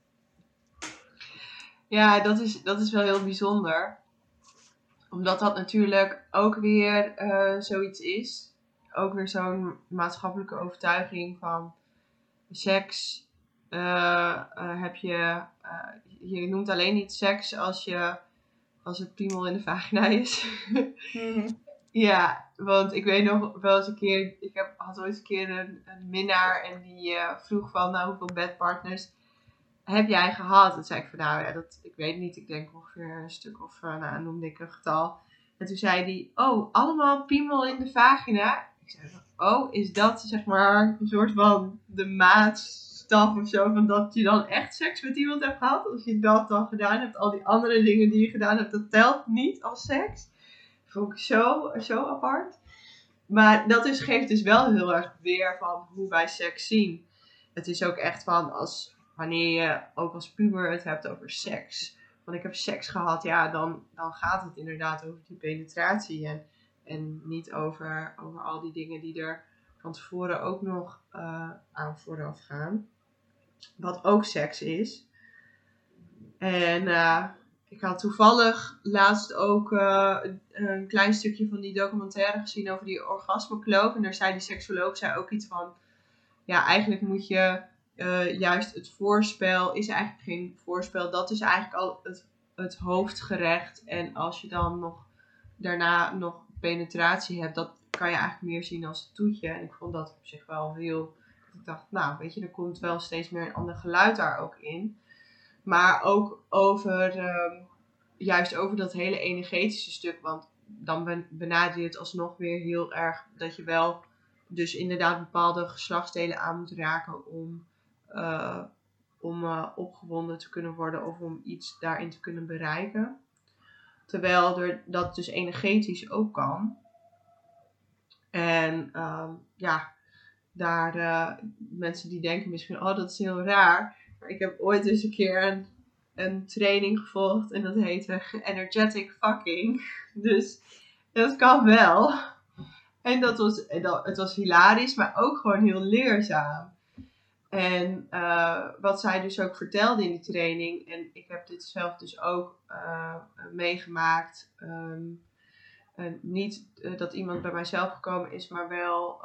B: ja, dat is, dat is wel heel bijzonder. Omdat dat natuurlijk ook weer uh, zoiets is. Ook weer zo'n maatschappelijke overtuiging van seks. Uh, uh, heb je, je noemt alleen niet seks als je als het piemel in de vagina is. Mhm. Ja, want ik weet nog wel eens een keer, ik heb, had ooit een keer een, een minnaar en die vroeg van, nou hoeveel bedpartners heb jij gehad? Toen zei ik van, nou ja, dat, ik weet niet, ik denk ongeveer een stuk of, uh, nou noemde ik een getal. En toen zei hij, oh, allemaal piemel in de vagina. Ik zei, oh, is dat zeg maar een soort van de maat stap of zo, van dat je dan echt seks met iemand hebt gehad. Als je dat dan gedaan hebt, al die andere dingen die je gedaan hebt, dat telt niet als seks. Vond ik zo, zo apart. Maar dat is, geeft dus wel heel erg weer van hoe wij seks zien. Het is ook echt van als wanneer je ook als puber het hebt over seks. Want ik heb seks gehad, ja, dan, dan gaat het inderdaad over die penetratie. En, en niet over, over al die dingen die er van tevoren ook nog uh, aan vooraf gaan. Wat ook seks is. En uh, ik had toevallig laatst ook uh, een klein stukje van die documentaire gezien over die orgasmekloof. En daar zei die seksoloog zei ook iets van... Ja, eigenlijk moet je uh, juist het voorspel... Is eigenlijk geen voorspel. Dat is eigenlijk al het, het hoofdgerecht. En als je dan nog daarna nog penetratie hebt... Dat kan je eigenlijk meer zien als het toetje. En ik vond dat op zich wel heel ik dacht, nou, weet je, er komt wel steeds meer een ander geluid daar ook in. Maar ook over, um, juist over dat hele energetische stuk. Want dan benader je het alsnog weer heel erg dat je wel dus inderdaad bepaalde geslachtsdelen aan moet raken om, uh, om uh, opgewonden te kunnen worden of om iets daarin te kunnen bereiken. Terwijl er, dat dus energetisch ook kan. En ehm, ja, daar uh, mensen die denken misschien, oh dat is heel raar. Maar ik heb ooit eens een keer een, een training gevolgd en dat heette Energetic Fucking. Dus dat kan wel. En dat was, dat, het was hilarisch, maar ook gewoon heel leerzaam. En uh, wat zij dus ook vertelde in die training, en ik heb dit zelf dus ook uh, meegemaakt. Um, niet uh, dat iemand bij mijzelf gekomen is, maar wel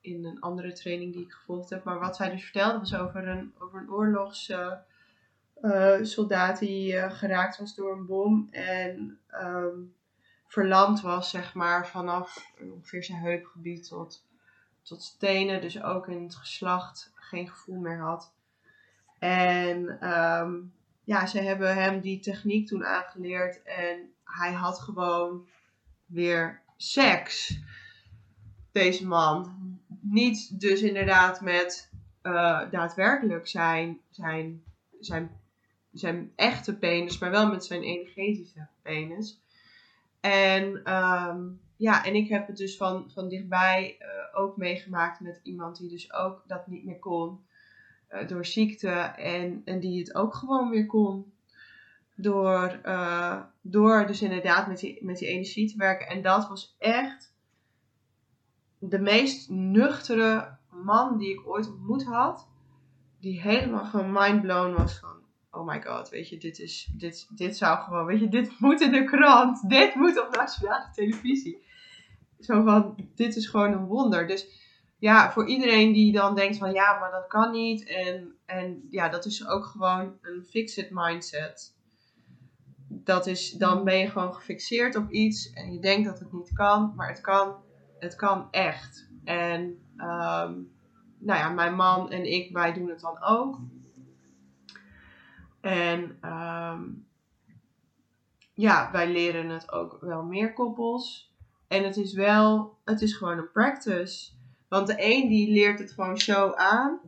B: in een andere training die ik gevolgd heb. Maar wat zij dus vertelde was over een, over een oorlogssoldaat die geraakt was door een bom. En um, verlamd was, zeg maar, vanaf ongeveer zijn heupgebied tot, tot stenen. Dus ook in het geslacht geen gevoel meer had. En um, ja, ze hebben hem die techniek toen aangeleerd en hij had gewoon weer seks. Deze man. Niet dus inderdaad met uh, daadwerkelijk zijn, zijn, zijn, zijn echte penis, maar wel met zijn energetische penis. En um, ja, en ik heb het dus van, van dichtbij uh, ook meegemaakt met iemand die dus ook dat niet meer kon. Uh, door ziekte en, en die het ook gewoon weer kon. Door, uh, door dus inderdaad met die, met die energie te werken. En dat was echt de meest nuchtere man die ik ooit ontmoet had. Die helemaal van mindblown was van, oh my god, weet je, dit, is, dit, dit zou gewoon, weet je, dit moet in de krant. Dit moet op nationale televisie. Zo van, dit is gewoon een wonder. Dus ja, voor iedereen die dan denkt van, ja, maar dat kan niet. En, en ja, dat is ook gewoon een fixed mindset. Dat is, dan ben je gewoon gefixeerd op iets en je denkt dat het niet kan, maar het kan, het kan echt. En um, nou ja, mijn man en ik, wij doen het dan ook. En um, ja, wij leren het ook wel meer koppels. En het is wel, het is gewoon een practice. Want de een die leert het gewoon zo aan.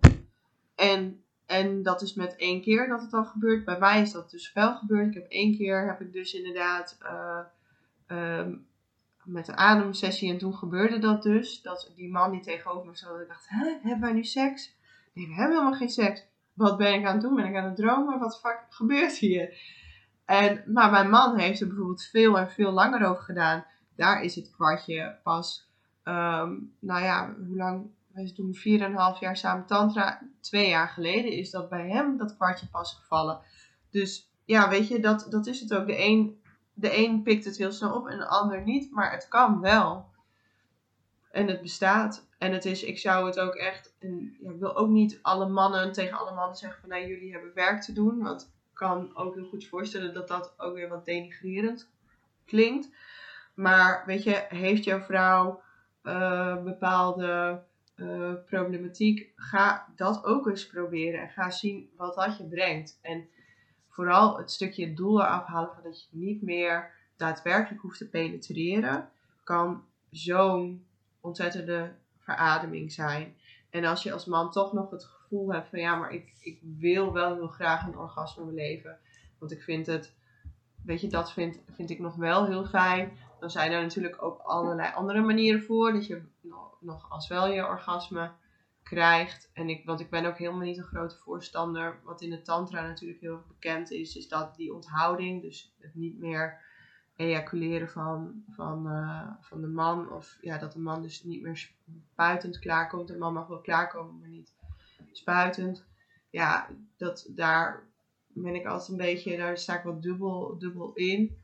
B: En, en dat is met één keer dat het al gebeurt. Bij mij is dat dus wel gebeurd. Ik heb één keer, heb ik dus inderdaad uh, um, met een ademsessie. En toen gebeurde dat dus. Dat die man die tegenover me zat, ik dacht, hè, hebben wij nu seks? Nee, we hebben helemaal geen seks. Wat ben ik aan het doen? Ben ik aan het dromen? Wat fuck gebeurt hier? En, maar mijn man heeft er bijvoorbeeld veel en veel langer over gedaan daar is het kwartje pas, um, nou ja, hoe lang, wij doen 4,5 jaar samen tantra. Twee jaar geleden is dat bij hem dat kwartje pas gevallen. Dus ja, weet je, dat, dat is het ook. De een, de een pikt het heel snel op en de ander niet, maar het kan wel. En het bestaat. En het is, ik zou het ook echt, en, ja, ik wil ook niet alle mannen tegen alle mannen zeggen van, nou jullie hebben werk te doen. Want ik kan ook heel goed voorstellen dat dat ook weer wat denigrerend klinkt. Maar weet je, heeft jouw vrouw uh, bepaalde uh, problematiek, ga dat ook eens proberen. En ga zien wat dat je brengt. En vooral het stukje doel eraf halen van dat je niet meer daadwerkelijk hoeft te penetreren, kan zo'n ontzettende verademing zijn. En als je als man toch nog het gevoel hebt van ja, maar ik, ik wil wel heel graag een orgasme beleven. Want ik vind het, weet je, dat vind, vind ik nog wel heel fijn dan zijn er natuurlijk ook allerlei andere manieren voor. Dat je nog als wel je orgasme krijgt. En ik, want ik ben ook helemaal niet een grote voorstander. Wat in de tantra natuurlijk heel bekend is. Is dat die onthouding. Dus het niet meer ejaculeren van, van, uh, van de man. Of ja, dat de man dus niet meer spuitend klaarkomt. De man mag wel klaarkomen, maar niet spuitend. Ja, dat, daar ben ik altijd een beetje, daar sta ik wat dubbel, dubbel in.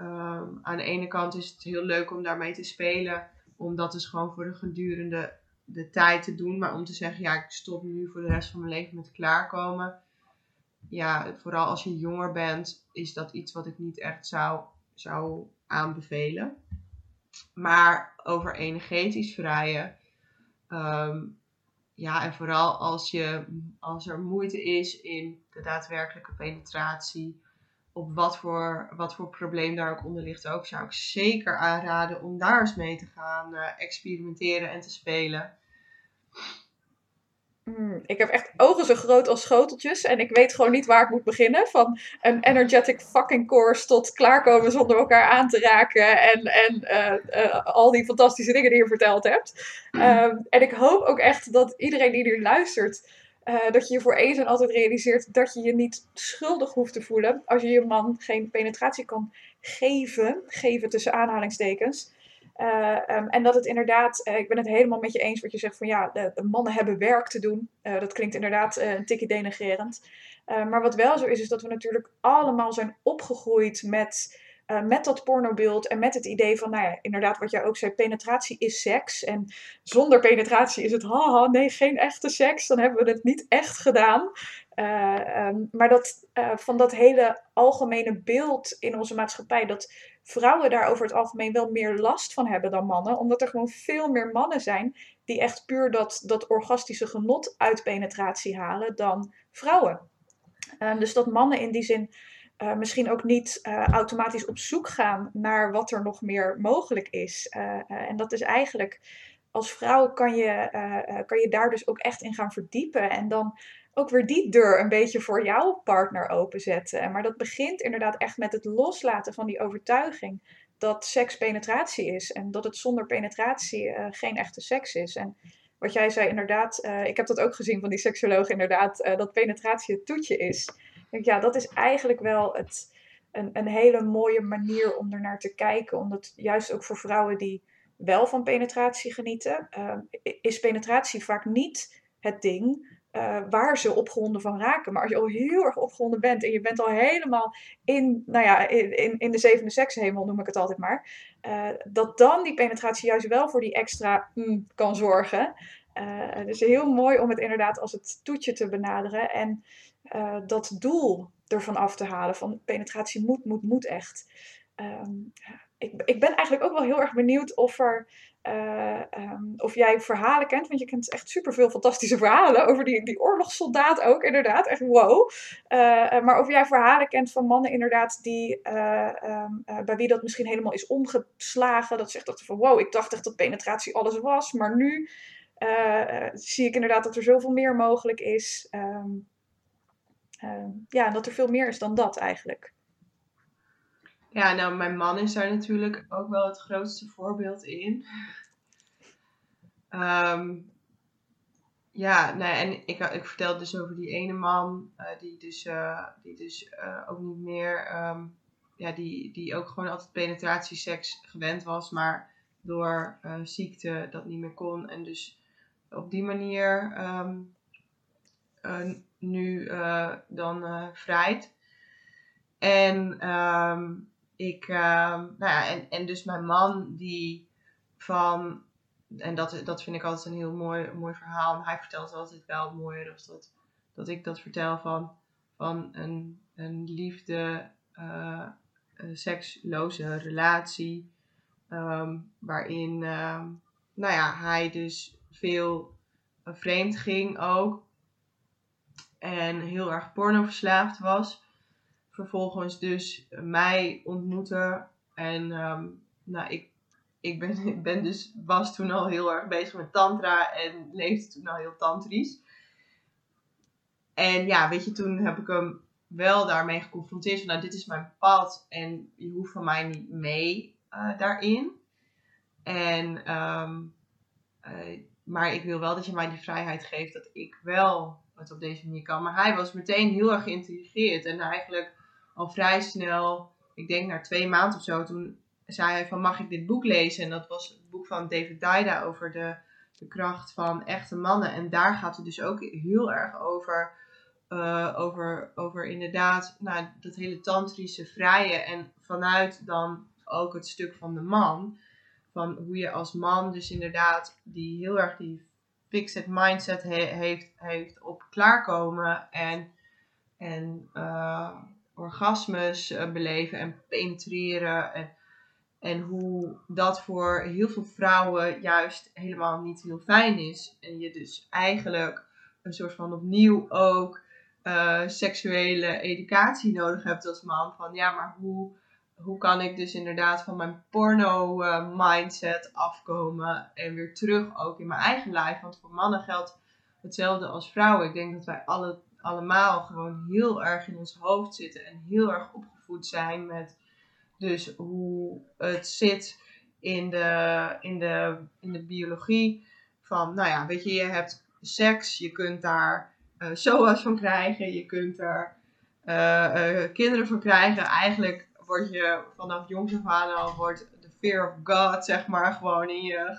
B: Um, aan de ene kant is het heel leuk om daarmee te spelen, om dat dus gewoon voor de gedurende de tijd te doen. Maar om te zeggen, ja, ik stop nu voor de rest van mijn leven met klaarkomen. Ja, vooral als je jonger bent, is dat iets wat ik niet echt zou, zou aanbevelen. Maar over energetisch vrijen. Um, ja, en vooral als, je, als er moeite is in de daadwerkelijke penetratie op wat voor, wat voor probleem daar ook onder ligt ook, zou ik zeker aanraden om daar eens mee te gaan uh, experimenteren en te spelen.
A: Mm, ik heb echt ogen zo groot als schoteltjes en ik weet gewoon niet waar ik moet beginnen. Van een energetic fucking course tot klaarkomen zonder elkaar aan te raken en, en eh, eh, al die fantastische dingen die je verteld hebt. Ehm, en ik hoop ook echt dat iedereen die hier luistert, uh, dat je je voor eens en altijd realiseert dat je je niet schuldig hoeft te voelen als je je man geen penetratie kan geven, geven tussen aanhalingstekens. Uh, um, en dat het inderdaad, uh, ik ben het helemaal met je eens wat je zegt van ja, de, mannen hebben werk te doen. Dat klinkt inderdaad een tikje denigrerend. maar wat wel zo is, is dat we natuurlijk allemaal zijn opgegroeid met, met dat pornobeeld en met het idee van, nou ja, inderdaad wat jij ook zei, penetratie is seks. En zonder penetratie is het, haha, nee, geen echte seks. Dan hebben we het niet echt gedaan. Um, maar dat, van dat hele algemene beeld in onze maatschappij, dat vrouwen daar over het algemeen wel meer last van hebben dan mannen. Omdat er gewoon veel meer mannen zijn die echt puur dat, dat orgastische genot uit penetratie halen dan vrouwen. Um, dus dat mannen in die zin uh, misschien ook niet uh, automatisch op zoek gaan naar wat er nog meer mogelijk is. Uh, en dat is eigenlijk, als vrouw kan je, kan je daar dus ook echt in gaan verdiepen. En dan ook weer die deur een beetje voor jouw partner openzetten. Maar dat begint inderdaad echt met het loslaten van die overtuiging dat seks penetratie is en dat het zonder penetratie geen echte seks is. En wat jij zei, inderdaad, ik heb dat ook gezien van die seksoloog, inderdaad, dat penetratie het toetje is. Ja, dat is eigenlijk wel het, een, een hele mooie manier om er naar te kijken. Omdat juist ook voor vrouwen die wel van penetratie genieten, is penetratie vaak niet het ding uh, waar ze opgewonden van raken. Maar als je al heel erg opgewonden bent en je bent al helemaal in, nou ja, in, in de zevende sekshemel, noem ik het altijd maar. Uh, dat dan die penetratie juist wel voor die extra mm, kan zorgen. Uh, dus heel mooi om het inderdaad als het toetje te benaderen. En dat doel ervan af te halen van penetratie moet, moet, moet echt. Um, ik, ik ben eigenlijk ook wel heel erg benieuwd of er uh, um, of jij verhalen kent, want je kent echt superveel fantastische verhalen over die, die oorlogssoldaat ook, inderdaad. Echt wow. Uh, maar of jij verhalen kent van mannen, inderdaad, die, um, bij wie dat misschien helemaal is omgeslagen. Dat zegt dat van wow, ik dacht echt dat penetratie alles was, maar nu zie ik inderdaad dat er zoveel meer mogelijk is. Ja, en dat er veel meer is dan dat eigenlijk.
B: Ja, nou, mijn man is daar natuurlijk ook wel het grootste voorbeeld in. Um, ja, nou, en ik, ik vertelde dus over die ene man, uh, die dus, uh, die dus uh, ook niet meer, um, ja, die, die ook gewoon altijd penetratieseks gewend was, maar door ziekte dat niet meer kon. En dus op die manier nu dan vrijt. En ik, nou ja, en, en dus mijn man die van en dat, dat vind ik altijd een heel mooi, mooi verhaal. hij vertelt altijd wel mooier als dat, dat ik dat vertel van, van een, een liefde, seksloze relatie. Um, waarin um, nou ja, hij dus veel vreemd ging ook. En heel erg pornoverslaafd was. Vervolgens dus mij ontmoette. En um, nou, ik ik ben, ik ben dus, was toen al heel erg bezig met tantra en leefde toen al heel tantrisch. En ja, weet je, toen heb ik hem wel daarmee geconfronteerd van, nou, dit is mijn pad en je hoeft van mij niet mee uh, daarin. En, um, uh, maar ik wil wel dat je mij die vrijheid geeft dat ik wel het op deze manier kan. Maar hij was meteen heel erg geïntrigeerd en eigenlijk al vrij snel, ik denk na twee maanden of zo, toen zei hij van mag ik dit boek lezen? En dat was het boek van David Daida over de, de kracht van echte mannen. En daar gaat het dus ook heel erg over, uh, over, over inderdaad nou, dat hele tantrische vrije. En vanuit dan ook het stuk van de man. Van hoe je als man dus inderdaad die heel erg die fixed mindset heeft, heeft op klaarkomen en, en uh, orgasmes uh, beleven en penetreren. En en hoe dat voor heel veel vrouwen juist helemaal niet heel fijn is. En je dus eigenlijk een soort van opnieuw ook uh, seksuele educatie nodig hebt als man. Van ja, maar hoe, hoe kan ik dus inderdaad van mijn porno uh, mindset afkomen en weer terug ook in mijn eigen lijf. Want voor mannen geldt hetzelfde als vrouwen. Ik denk dat wij alle, allemaal gewoon heel erg in ons hoofd zitten en heel erg opgevoed zijn met dus hoe het zit in de, in de, in de biologie. Van, nou ja, weet je, je hebt seks, je kunt daar uh, SOA's van krijgen, je kunt uh, uh, kinderen van krijgen. Eigenlijk word je vanaf jongs af aan al wordt de fear of God, zeg maar, gewoon in je,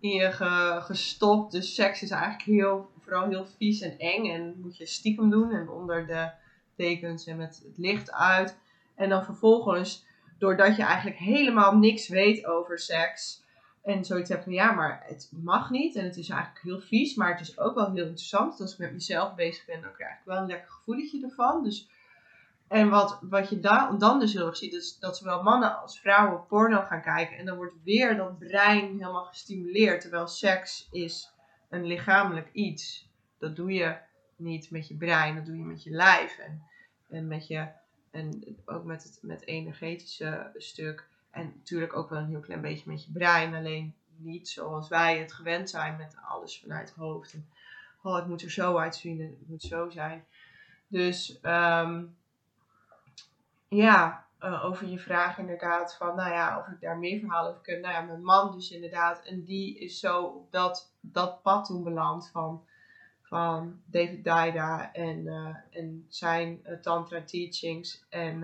B: in je ge, gestopt. Dus seks is eigenlijk heel, vooral heel vies en eng en moet je stiekem doen en onder de dekens en met het licht uit. En dan vervolgens, doordat je eigenlijk helemaal niks weet over seks, en zoiets heb van ja, maar het mag niet. En het is eigenlijk heel vies. Maar het is ook wel heel interessant. Als ik met mezelf bezig ben, dan krijg ik wel een lekker gevoeletje ervan. Dus, en wat, wat je dan, dan dus heel erg ziet, is dat zowel mannen als vrouwen porno gaan kijken. En dan wordt weer dat brein helemaal gestimuleerd. Terwijl seks is een lichamelijk iets. Dat doe je niet met je brein, dat doe je met je lijf. En, en, met je, en ook met het met energetische stuk. En natuurlijk ook wel een heel klein beetje met je brein. Alleen niet zoals wij het gewend zijn met alles vanuit het hoofd. Oh, het moet er zo uitzien en het moet zo zijn. Dus um, ja, uh, over je vraag inderdaad van, nou ja, of ik daar meer verhalen over kan. Nou ja, mijn man dus inderdaad. En die is zo op dat, dat pad toen beland van, van David Daida en, uh, en zijn uh, tantra teachings. En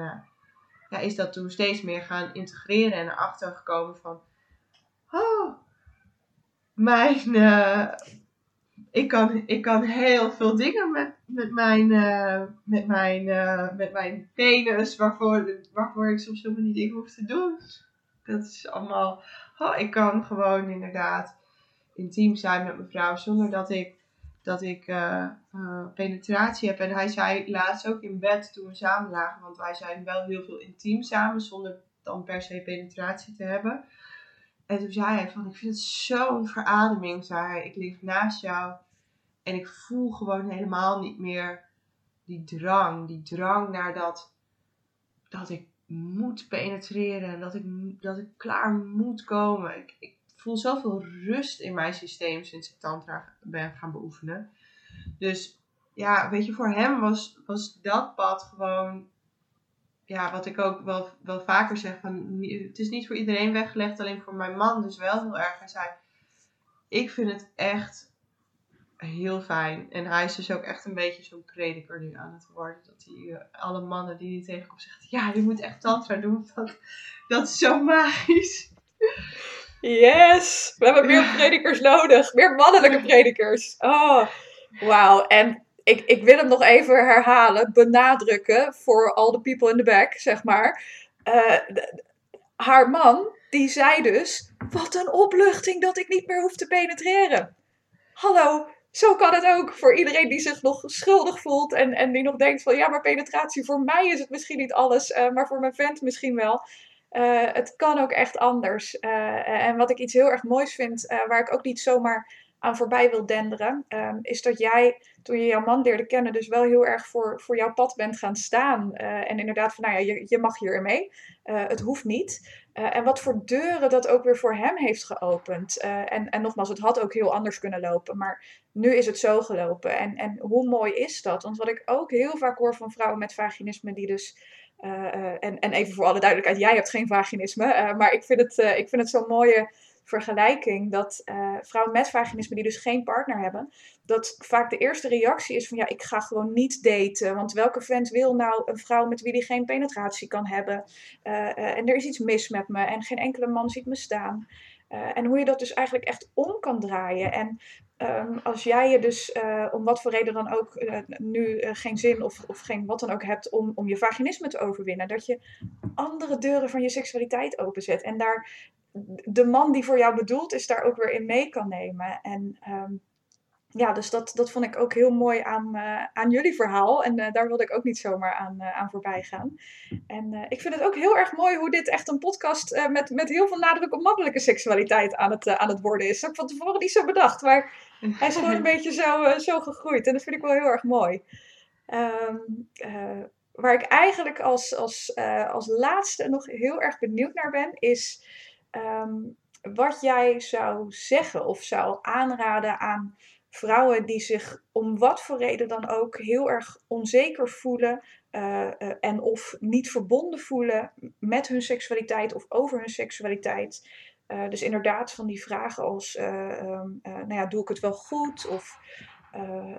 B: ja, is dat toen steeds meer gaan integreren en erachter gekomen van, oh, mijn, ik, kan, ik kan heel veel dingen met, met mijn, uh, met mijn, uh, met mijn penis, waarvoor, waarvoor ik soms helemaal niet dingen hoef te doen. Dat is allemaal, oh, ik kan gewoon inderdaad intiem zijn met mijn vrouw zonder dat ik dat ik uh, penetratie heb. En hij zei laatst ook in bed toen we samen lagen, want wij zijn wel heel veel intiem samen, zonder dan per se penetratie te hebben. En toen zei hij van, ik vind het zo'n verademing, zei hij. Ik lig naast jou en ik voel gewoon helemaal niet meer die drang. Die drang naar dat, dat ik moet penetreren. En dat ik, dat ik klaar moet komen. Ik, ik voel zoveel rust in mijn systeem sinds ik tantra ben gaan beoefenen. Dus ja, weet je, voor hem was, was dat pad gewoon, ja, wat ik ook wel, wel vaker zeg, van, het is niet voor iedereen weggelegd, alleen voor mijn man dus wel heel erg. Hij zei, ik vind het echt heel fijn. En hij is dus ook echt een beetje zo'n prediker nu aan het worden. Dat hij uh, alle mannen die hij tegenkomt zegt, ja, je moet echt tantra doen. Dat, dat is zo magisch.
A: Yes! We hebben meer predikers nodig. Meer mannelijke predikers. Oh, wauw. En ik, ik wil hem nog even herhalen, benadrukken voor all the people in the back, zeg maar. Uh, haar man, die zei dus: Wat een opluchting dat ik niet meer hoef te penetreren. Hallo, zo kan het ook voor iedereen die zich nog schuldig voelt en, en die nog denkt van ja, maar penetratie voor mij is het misschien niet alles, uh, maar voor mijn vent misschien wel. Uh, het kan ook echt anders. En wat ik iets heel erg moois vind, waar ik ook niet zomaar aan voorbij wil denderen, um, is dat jij, toen je jouw man leerde kennen, dus wel heel erg voor, voor jouw pad bent gaan staan. en inderdaad van, nou ja, je, je mag hier mee. het hoeft niet. en wat voor deuren dat ook weer voor hem heeft geopend. en, en nogmaals, het had ook heel anders kunnen lopen, maar nu is het zo gelopen. En, en hoe mooi is dat? Want wat ik ook heel vaak hoor van vrouwen met vaginisme, die dus en, en even voor alle duidelijkheid, jij hebt geen vaginisme. Maar ik vind het, ik vind het zo'n mooie vergelijking dat vrouwen met vaginisme die dus geen partner hebben, dat vaak de eerste reactie is van ja, ik ga gewoon niet daten. Want welke vent wil nou een vrouw met wie die geen penetratie kan hebben? en er is iets mis met me en geen enkele man ziet me staan. en hoe je dat dus eigenlijk echt om kan draaien. En Um, als jij je dus om wat voor reden dan ook nu geen zin of, of geen wat dan ook hebt om, om je vaginisme te overwinnen, dat je andere deuren van je seksualiteit openzet en daar de man die voor jou bedoeld is, daar ook weer in mee kan nemen. En um, ja, dus dat, dat vond ik ook heel mooi aan, uh, aan jullie verhaal. En uh, daar wilde ik ook niet zomaar aan, uh, aan voorbij gaan. En ik vind het ook heel erg mooi hoe dit echt een podcast met, met heel veel nadruk op mannelijke seksualiteit aan het, aan het worden is. Dat heb ik van tevoren niet zo bedacht. Maar hij is gewoon een beetje zo, zo gegroeid. En dat vind ik wel heel erg mooi. Um, waar ik eigenlijk als, als, als laatste nog heel erg benieuwd naar ben, is um, wat jij zou zeggen of zou aanraden aan
C: vrouwen die zich om wat voor reden dan ook heel erg onzeker voelen en of niet verbonden voelen met hun seksualiteit of over hun seksualiteit. dus inderdaad van die vragen als, ehm, nou ja, doe ik het wel goed? Of uh,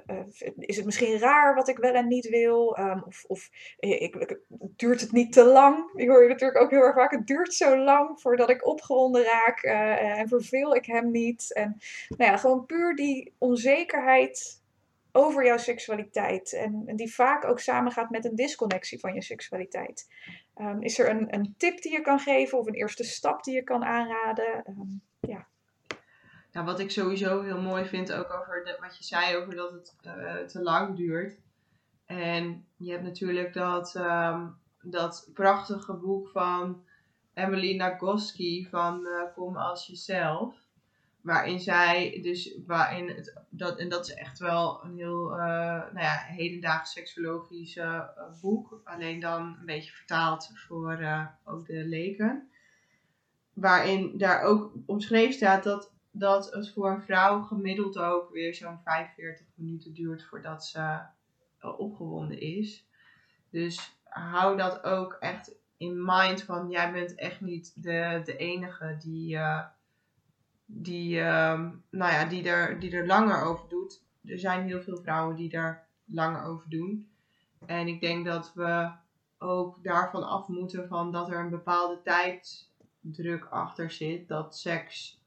C: is het misschien raar wat ik wel en niet wil? Um, of of ik, duurt het niet te lang? Ik hoor je natuurlijk ook heel erg vaak. Het duurt zo lang voordat ik opgewonden raak en verveel ik hem niet. En nou ja, gewoon puur die onzekerheid over jouw seksualiteit. En, die vaak ook samengaat met een disconnectie van je seksualiteit. Um, is er een, een tip die je kan geven of een eerste stap die je kan aanraden? Um, ja.
B: Nou, wat ik sowieso heel mooi vind, ook over wat je zei over dat het uh, te lang duurt. En je hebt natuurlijk dat, um, dat prachtige boek van Emily Nagoski van uh, Kom als jezelf. Waarin zij, dus waarin het, dat, en dat is echt wel een heel uh, nou ja, hedendaags seksologisch boek. Alleen dan een beetje vertaald voor ook de leken. Waarin daar ook omschreven staat dat dat het voor een vrouw gemiddeld ook weer zo'n 45 minuten duurt voordat ze eh, opgewonden is. Dus hou dat ook echt in mind van jij bent echt niet de, de enige die, uh, die, uh, nou ja, die, er, die er langer over doet. Er zijn heel veel vrouwen die er langer over doen. En ik denk dat we ook daarvan af moeten van dat er een bepaalde tijdsdruk achter zit. Dat seks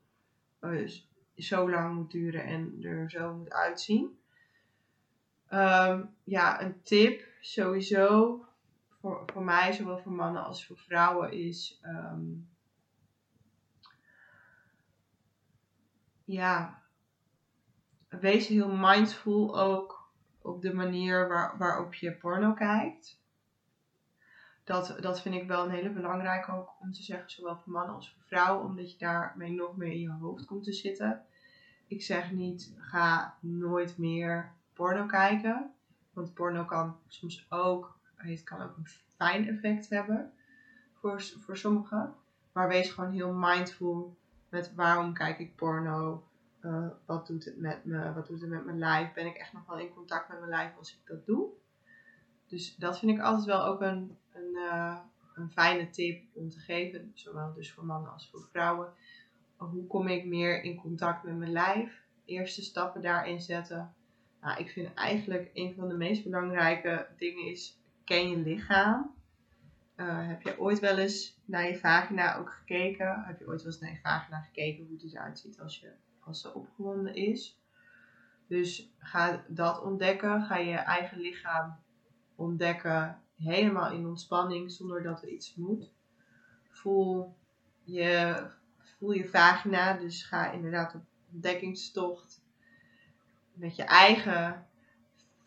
B: uh, zo lang moet duren en er zo moet uitzien. Um, ja, een tip sowieso voor, voor mij, zowel voor mannen als voor vrouwen, is um, ja, wees heel mindful ook op de manier waar, waarop je porno kijkt dat, dat vind ik wel een hele belangrijke ook om te zeggen, zowel voor mannen als voor vrouwen, omdat je daarmee nog meer in je hoofd komt te zitten. Ik zeg niet, ga nooit meer porno kijken, want porno kan soms ook, het kan ook een fijn effect hebben voor, voor sommigen. Maar wees gewoon heel mindful met waarom kijk ik porno, uh, wat doet het met me, wat doet het met mijn lijf, ben ik echt nog wel in contact met mijn lijf als ik dat doe. Dus dat vind ik altijd wel ook een, een, uh, een fijne tip om te geven. Zowel dus voor mannen als voor vrouwen. Hoe kom ik meer in contact met mijn lijf? Eerste stappen daarin zetten. Nou, ik vind eigenlijk een van de meest belangrijke dingen is, ken je lichaam? Uh, heb je ooit wel eens naar je vagina ook gekeken? Heb je ooit wel eens naar je vagina gekeken hoe die eruit ziet als, je, als ze opgewonden is? Dus ga dat ontdekken. Ga je eigen lichaam ontdekken, helemaal in ontspanning, zonder dat er iets moet. Voel je, voel je vagina, dus ga inderdaad op ontdekkingstocht met je eigen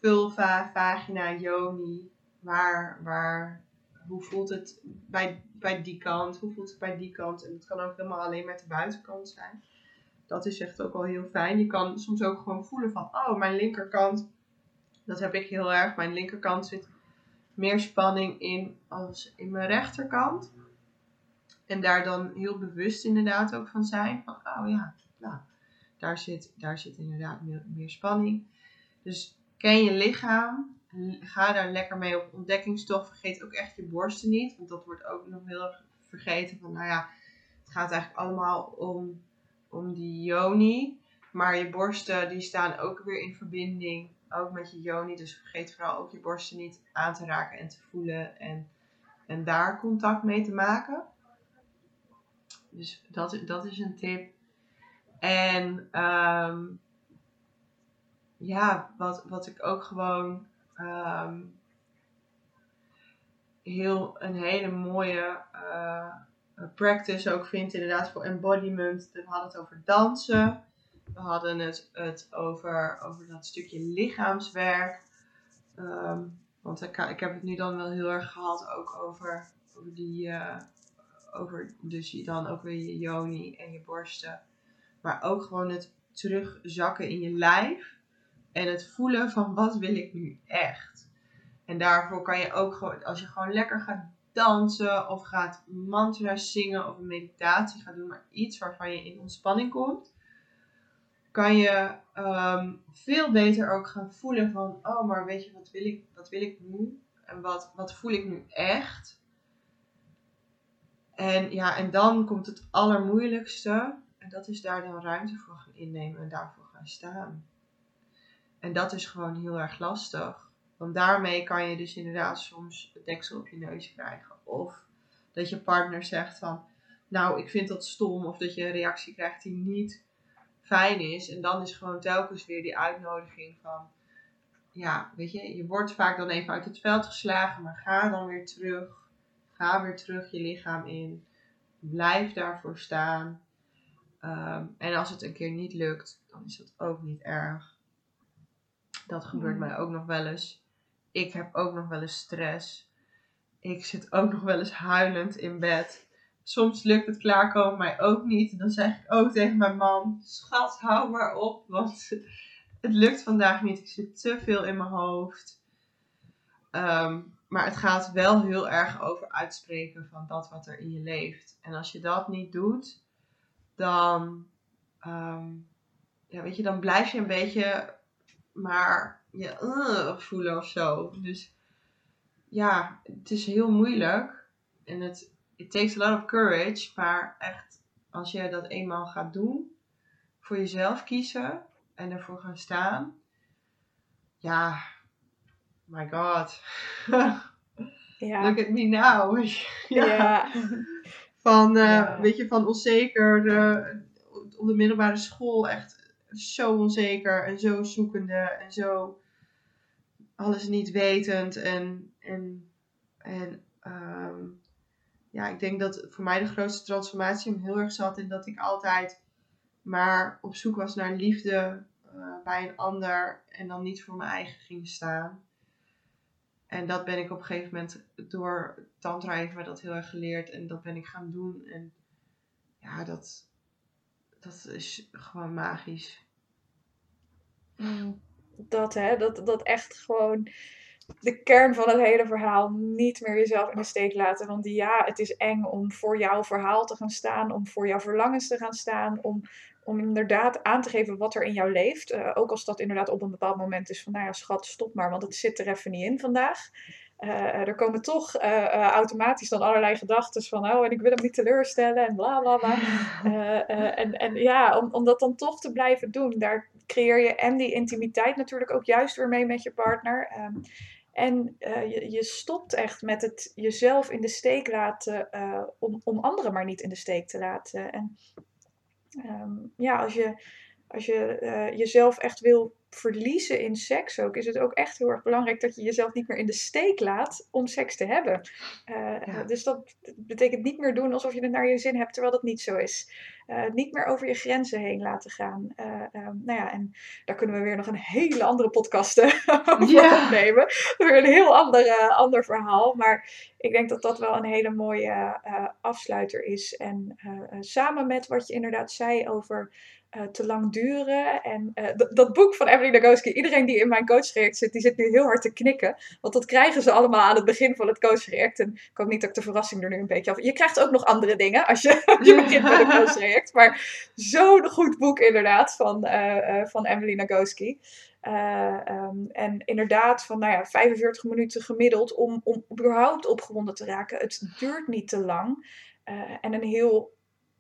B: vulva, vagina, yoni. Waar, waar, hoe voelt het bij, bij die kant? Hoe voelt het bij die kant? En het kan ook helemaal alleen met de buitenkant zijn. Dat is echt ook al heel fijn. Je kan soms ook gewoon voelen van, oh, mijn linkerkant dat heb ik heel erg. Mijn linkerkant zit meer spanning in als in mijn rechterkant. En daar dan heel bewust inderdaad ook van zijn. Van, oh ja, nou, daar zit, daar zit inderdaad meer, spanning. Dus ken je lichaam. Ga daar lekker mee op ontdekkingstocht. Vergeet ook echt je borsten niet. Want dat wordt ook nog heel erg vergeten. Van nou ja, het gaat eigenlijk allemaal om, om die yoni. Maar je borsten die staan ook weer in verbinding ook met je yoni. Dus vergeet vooral ook je borsten niet aan te raken en te voelen. En, en daar contact mee te maken. Dus dat, dat is een tip. En ehm, ja, wat, wat ik ook gewoon ehm, heel een hele mooie uh, practice ook vind, inderdaad voor embodiment. We hadden het over dansen. We hadden het, het over, over dat stukje lichaamswerk. Ehm, want ik, ik heb het nu dan wel heel erg gehad ook over, over die. Uh, over dus je dan ook weer je joni en je borsten. Maar ook gewoon het terugzakken in je lijf. En het voelen van wat wil ik nu echt. En daarvoor kan je ook gewoon, als je gewoon lekker gaat dansen of gaat mantra zingen of een meditatie gaat doen, maar iets waarvan je in ontspanning komt kan je ehm, veel beter ook gaan voelen van, oh, maar weet je, wat wil ik, wat wil ik nu? En wat, wat voel ik nu echt? En ja, en dan komt het allermoeilijkste. En dat is daar dan ruimte voor gaan innemen en daarvoor gaan staan. En dat is gewoon heel erg lastig. Want daarmee kan je dus inderdaad soms het deksel op je neus krijgen. Of dat je partner zegt van, nou, ik vind dat stom. Of dat je een reactie krijgt die niet fijn is. En dan is gewoon telkens weer die uitnodiging van, ja, weet je, je wordt vaak dan even uit het veld geslagen, maar ga dan weer terug. Ga weer terug je lichaam in. Blijf daarvoor staan. Ehm, en als het een keer niet lukt, dan is dat ook niet erg. Dat gebeurt
A: Mm.
B: mij ook nog wel eens. Ik heb ook nog wel eens stress. Ik zit ook nog wel eens huilend in bed. Soms lukt het klaarkomen mij ook niet. Dan zeg ik ook tegen mijn man: Schat, hou maar op. Want het lukt vandaag niet. Ik zit te veel in mijn hoofd. Ehm, maar het gaat wel heel erg over uitspreken van dat wat er in je leeft. En als je dat niet doet, dan, ehm, ja, weet je, dan blijf je een beetje maar je uh, voelen of zo. Dus ja, het is heel moeilijk. En het it takes a lot of courage. Maar echt, als je dat eenmaal gaat doen, voor jezelf kiezen en ervoor gaan staan. Ja, my god.
A: Ja.
B: Look at me now. ja.
A: ja.
B: Van, eh,
A: Ja.
B: weet je, van onzeker. eh, op de middelbare school echt zo onzeker en zo zoekende en zo alles niet wetend. En, en, en ehm, ja, ik denk dat voor mij de grootste transformatie hem heel erg zat in dat ik altijd maar op zoek was naar liefde eh, bij een ander en dan niet voor mijn eigen ging staan. En dat ben ik op een gegeven moment door Tantra heeft me dat heel erg geleerd en dat ben ik gaan doen. En ja, dat, dat is gewoon magisch.
A: Mm, Dat, hè, dat, dat echt gewoon de kern van het hele verhaal. Niet meer jezelf in de steek laten. Want ja, het is eng om voor jouw verhaal te gaan staan. Om voor jouw verlangens te gaan staan. Om, om inderdaad aan te geven wat er in jou leeft. Eh, ook als dat inderdaad op een bepaald moment is van, nou ja, schat, stop maar. Want het zit er even niet in vandaag. Eh, er komen toch eh, automatisch dan allerlei gedachten van, oh, en ik wil hem niet teleurstellen en bla bla bla. En, en ja, om, om dat dan toch te blijven doen, daar creëer je en die intimiteit natuurlijk ook juist weer mee met je partner. Ehm, en eh, je, je stopt echt met het jezelf in de steek laten eh, om, om anderen maar niet in de steek te laten. En ehm, ja, als je, als je eh, jezelf echt wil verliezen in seks ook, is het ook echt heel erg belangrijk dat je jezelf niet meer in de steek laat om seks te hebben. Eh,
B: Ja.
A: Dus dat betekent niet meer doen alsof je het naar je zin hebt, terwijl dat niet zo is. Eh, niet meer over je grenzen heen laten gaan. Eh, ehm, nou ja, en daar kunnen we weer nog een hele andere podcast over
B: Ja.
A: opnemen. Weer een heel ander, ander verhaal. Maar ik denk dat dat wel een hele mooie afsluiter is. En samen met wat je inderdaad zei over eh, te lang duren. En eh, dat- boek van Emily Nagoski, iedereen die in mijn coachtraject zit, die zit nu heel hard te knikken. Want dat krijgen ze allemaal aan het begin van het coachtraject. En ik hoop niet dat ik de verrassing er nu een beetje af. Je krijgt ook nog andere dingen als je, je begint met een coachtraject. Maar zo'n goed boek inderdaad van, eh, van Emily Nagoski. Eh, ehm, en inderdaad, van nou ja, 45 minuten gemiddeld om, om überhaupt opgewonden te raken. Het duurt niet te lang. En een, heel,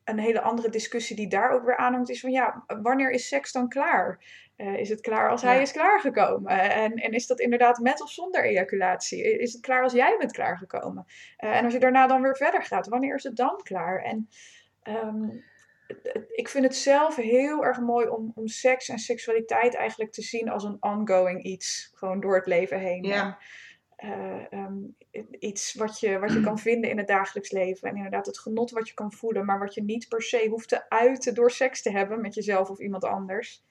A: een hele andere discussie die daar ook weer aan hangt is van ja, wanneer is seks dan klaar? Eh, is het klaar als hij
B: Ja.
A: is klaargekomen? En, en is dat inderdaad met of zonder ejaculatie? Is het klaar als jij bent klaargekomen? Eh, en als je daarna dan weer verder gaat, wanneer is het dan klaar? En ehm, ik vind het zelf heel erg mooi om, om seks en seksualiteit eigenlijk te zien als een ongoing iets. Gewoon door het leven heen.
B: Ja.
A: Eh, ehm, iets wat je, wat je kan vinden in het dagelijks leven. En inderdaad het genot wat je kan voelen, maar wat je niet per se hoeft te uiten door seks te hebben met jezelf of iemand anders.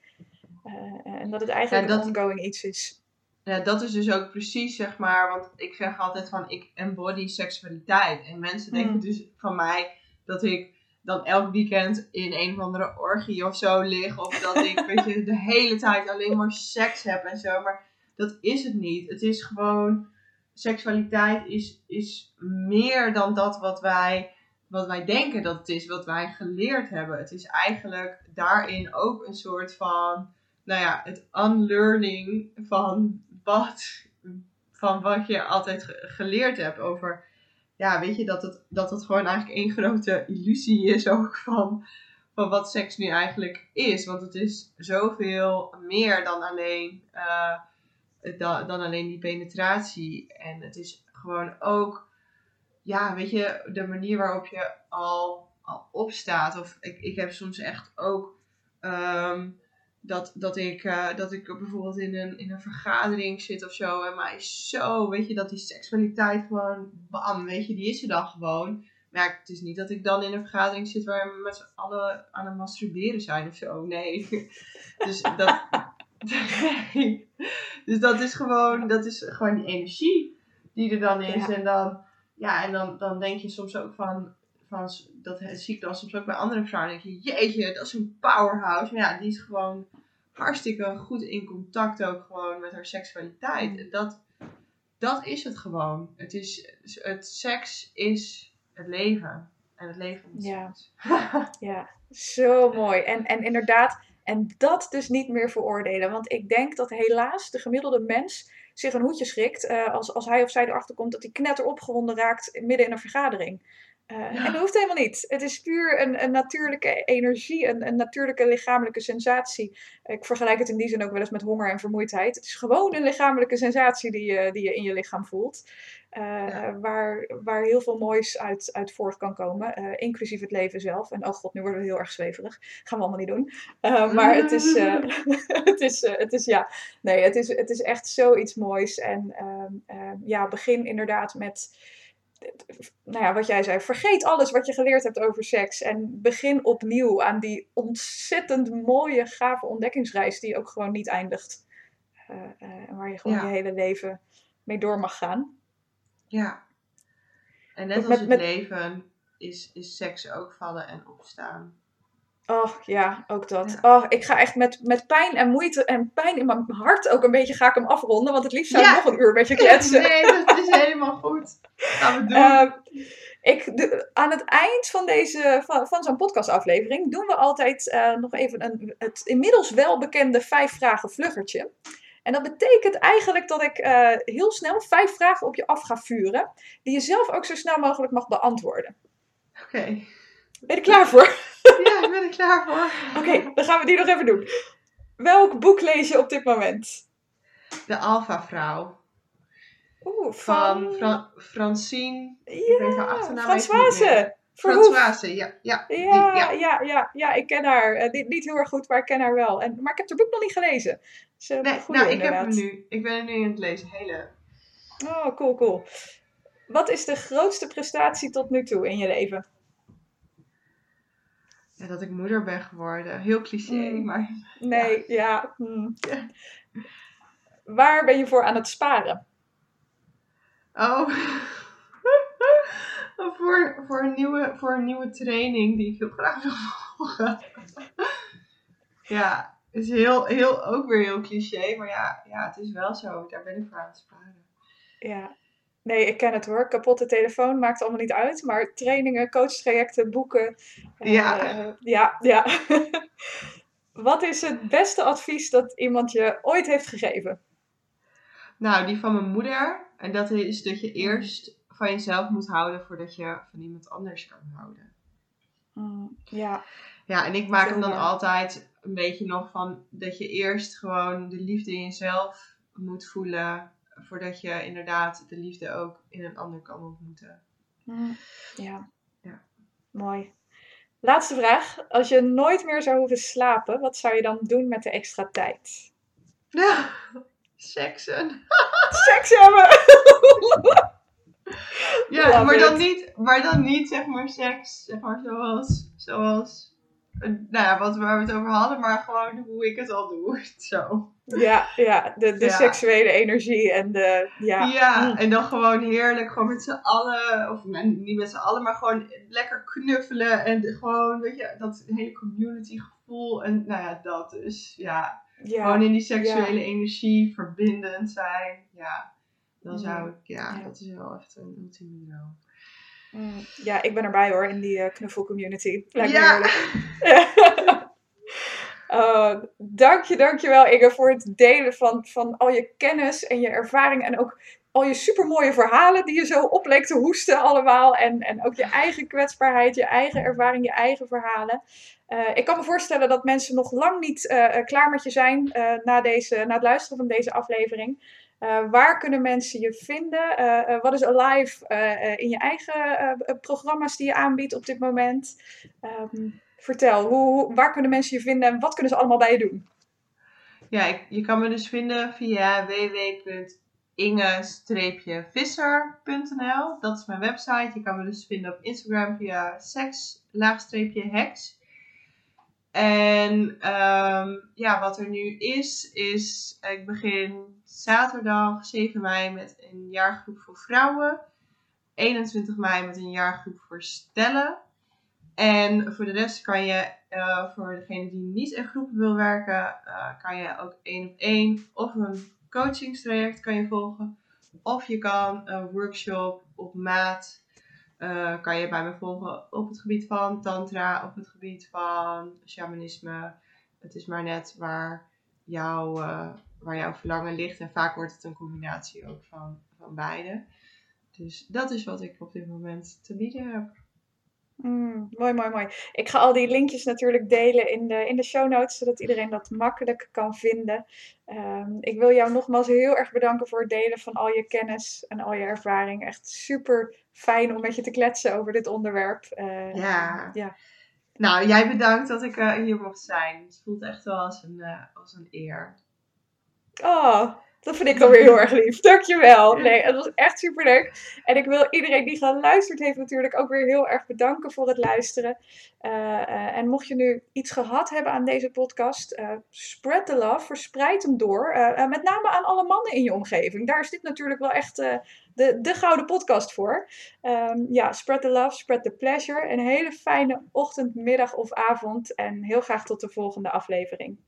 A: Eh, en dat het eigenlijk
B: Ja,
A: een
B: dat-
A: ongoing iets is.
B: Ja, dat is dus ook precies, zeg maar, want ik zeg altijd van, ik embody seksualiteit. En mensen denken
A: Mm.
B: dus van mij dat ik dan elk weekend in een of andere orgie of zo lig. Of dat ik, weet je, de hele tijd alleen maar seks heb en zo. Maar dat is het niet. Het is gewoon, seksualiteit is, is meer dan dat wat wij, wat wij denken dat het is, wat wij geleerd hebben. Het is eigenlijk daarin ook een soort van, nou ja, het unlearning van wat, van wat je altijd geleerd hebt over, ja, weet je, dat het, dat het gewoon eigenlijk één grote illusie is ook van, van wat seks nu eigenlijk is. Want het is zoveel meer dan alleen, uh, dan, alleen die penetratie. En het is gewoon ook ja, weet je, de manier waarop je al, al opstaat. Of ik, ik heb soms echt ook ehm, dat, dat, ik, uh, dat ik bijvoorbeeld in een, in een vergadering zit of zo. En mij zo, weet je, dat die seksualiteit gewoon, bam, weet je, die is er dan gewoon. Maar het is niet dat ik dan in een vergadering zit waar we met z'n allen aan het masturberen zijn of zo. Nee. dus dat. Dus dat is gewoon, dat is gewoon die energie die er dan is. En dan ja, en dan, dan denk je soms ook van, van dat zie ik dan soms ook bij andere vrouwen. denk je, jeetje, dat is een powerhouse. Maar ja, die is gewoon hartstikke goed in contact ook gewoon met haar seksualiteit. En dat, dat is het gewoon. Het, is, het seks is het leven. En het leven is
A: ja. ja, zo mooi. En, en inderdaad, en dat dus niet meer veroordelen. Want ik denk dat helaas de gemiddelde mens zich een hoedje schrikt uh, als, als hij of zij erachter komt dat hij knetter opgewonden raakt midden in een vergadering. Uh, En dat hoeft helemaal niet. Het is puur een, een natuurlijke energie, een, een natuurlijke lichamelijke sensatie. Ik vergelijk het in die zin ook wel eens met honger en vermoeidheid. Het is gewoon een lichamelijke sensatie die je, die je in je lichaam voelt. Uh, waar, waar heel veel moois uit, uit voort kan komen, uh, inclusief het leven zelf. En oh god, nu worden we heel erg zweverig. Gaan we allemaal niet doen. Maar het is, het, is, het is, ja, nee, het is, het is echt zoiets moois. En ehm, ja, begin inderdaad met nou ja, wat jij zei, vergeet alles wat je geleerd hebt over seks en begin opnieuw aan die ontzettend mooie, gave ontdekkingsreis die ook gewoon niet eindigt. Uh, waar je gewoon je hele leven mee door mag gaan.
B: Ja. En net als het leven is, is seks ook vallen en opstaan.
A: Oh ja, ook dat. Oh, ik ga echt met, met pijn en moeite en pijn in mijn hart ook een beetje ga ik hem afronden. Want het liefst zou ik nog een uur met je kletsen.
B: Nee, dat is helemaal goed. Gaan we doen. Uh,
A: ik, aan het eind van, deze, van, van zo'n podcastaflevering doen we altijd uh, nog even een, het inmiddels welbekende vijf vragen vluggertje. En dat betekent eigenlijk dat ik uh, heel snel vijf vragen op je af ga vuren. Die je zelf ook zo snel mogelijk mag beantwoorden.
B: Oké. Okay.
A: Ben je er klaar voor?
B: Ja, ik ben er klaar voor.
A: Oké, dan gaan we die nog even doen. Welk boek lees je op dit moment?
B: De Alpha-vrouw.
A: Oeh, van...
B: Van Francine.
A: Ja, achternaam Françoise.
B: Françoise, ja. Ja,
A: ja, ja. ja, ja, ja, ik ken haar. Uh, niet heel erg goed, maar ik ken haar wel. En, maar ik heb haar boek nog niet gelezen. Dus, uh,
B: nee, nou, ik heb hem nu. Ik ben er nu in het lezen. Hele.
A: Oh, cool, cool. Wat is de grootste prestatie tot nu toe in je leven?
B: Ja, dat ik moeder ben geworden. Heel cliché, mm. maar...
A: Nee, ja. Mm. ja. Waar ben je voor aan het sparen?
B: Oh, voor, voor, een nieuwe, voor een nieuwe training die ik heel graag wil volgen. ja, is heel, heel, ook weer heel cliché, maar ja, ja, het is wel zo. Daar ben ik voor aan het sparen.
A: Ja, Nee, ik ken het hoor. Kapotte telefoon maakt allemaal niet uit. Maar trainingen, coachtrajecten, boeken.
B: Ja.
A: Uh, ja, ja. Wat is het beste advies dat iemand je ooit heeft gegeven?
B: Nou, die van mijn moeder. En dat is dat je eerst van jezelf moet houden voordat je van iemand anders kan houden.
A: Mm, ja.
B: Ja, en ik maak hem dan altijd een beetje nog van dat je eerst gewoon de liefde in jezelf moet voelen voordat je inderdaad de liefde ook in een ander kan ontmoeten.
A: Mm, ja. ja. Mooi. Laatste vraag. Als je nooit meer zou hoeven slapen, wat zou je dan doen met de extra tijd?
B: Ja, seksen.
A: Seks hebben!
B: ja, maar dan, niet, maar dan niet zeg maar seks, zeg maar zoals, zoals nou ja, wat waar we het over hadden, maar gewoon hoe ik het al doe. Zo.
A: Ja, ja de, de seksuele energie en de. Ja,
B: ja mm. en dan gewoon heerlijk, gewoon met z'n allen, of niet met z'n allen, maar gewoon lekker knuffelen en gewoon, weet je, dat hele community gevoel en nou ja, dat dus. Ja, gewoon in die seksuele energie verbindend zijn. Ja, dan zou ik, ja, dat is wel echt een ultieme droom.
A: Mm, ja, ik ben erbij hoor in die uh, knuffelcommunity. Lijkt
B: ja.
A: me. Uh, dank je, dank je wel Inge voor het delen van, van al je kennis en je ervaring en ook al je supermooie verhalen die je zo op leek te hoesten allemaal. En, en ook je eigen kwetsbaarheid, je eigen ervaring, je eigen verhalen. Uh, ik kan me voorstellen dat mensen nog lang niet uh, klaar met je zijn na, deze, na het luisteren van deze aflevering. waar kunnen mensen je vinden? wat is alive in je eigen programma's die je aanbiedt op dit moment? Um, vertel, hoe, waar kunnen mensen je vinden en wat kunnen ze allemaal bij je doen?
B: Ja, je kan me dus vinden via www.inge-visser.nl. Dat is mijn website. Je kan me dus vinden op Instagram via seks-hex. En um, ja, wat er nu is, is ik begin zaterdag 7 mei met een jaargroep voor vrouwen. 21 mei met een jaargroep voor stellen. En voor de rest kan je, uh, voor degene die niet in groepen wil werken, uh, kan je ook één op één of een coachingstraject kan je volgen. Of je kan een workshop op maat, uh, kan je bij me volgen op het gebied van tantra, op het gebied van shamanisme. Het is maar net waar, jou, waar jouw verlangen ligt. En vaak wordt het een combinatie ook van, van beide. Dus dat is wat ik op dit moment te bieden heb.
A: Mm, mooi, mooi, mooi. Ik ga al die linkjes natuurlijk delen in de, in de show notes, zodat iedereen dat makkelijk kan vinden. Um, ik wil jou nogmaals heel erg bedanken voor het delen van al je kennis en al je ervaring. Echt super fijn om met je te kletsen over dit onderwerp. Uh,
B: ja. ja. Nou, jij bedankt dat ik uh, hier mocht zijn. Het voelt echt wel als een, uh, als een eer.
A: Oh, dat vind ik dan weer heel erg lief. Dankjewel. Nee, het was echt super leuk. En ik wil iedereen die geluisterd heeft natuurlijk ook weer heel erg bedanken voor het luisteren. Uh, uh, en mocht je nu iets gehad hebben aan deze podcast, uh, spread the love, verspreid hem door. met name aan alle mannen in je omgeving. Daar is dit natuurlijk wel echt de, de gouden podcast voor. Um, ja, spread the love, spread the pleasure. Een hele fijne ochtend, middag of avond. En heel graag tot de volgende aflevering.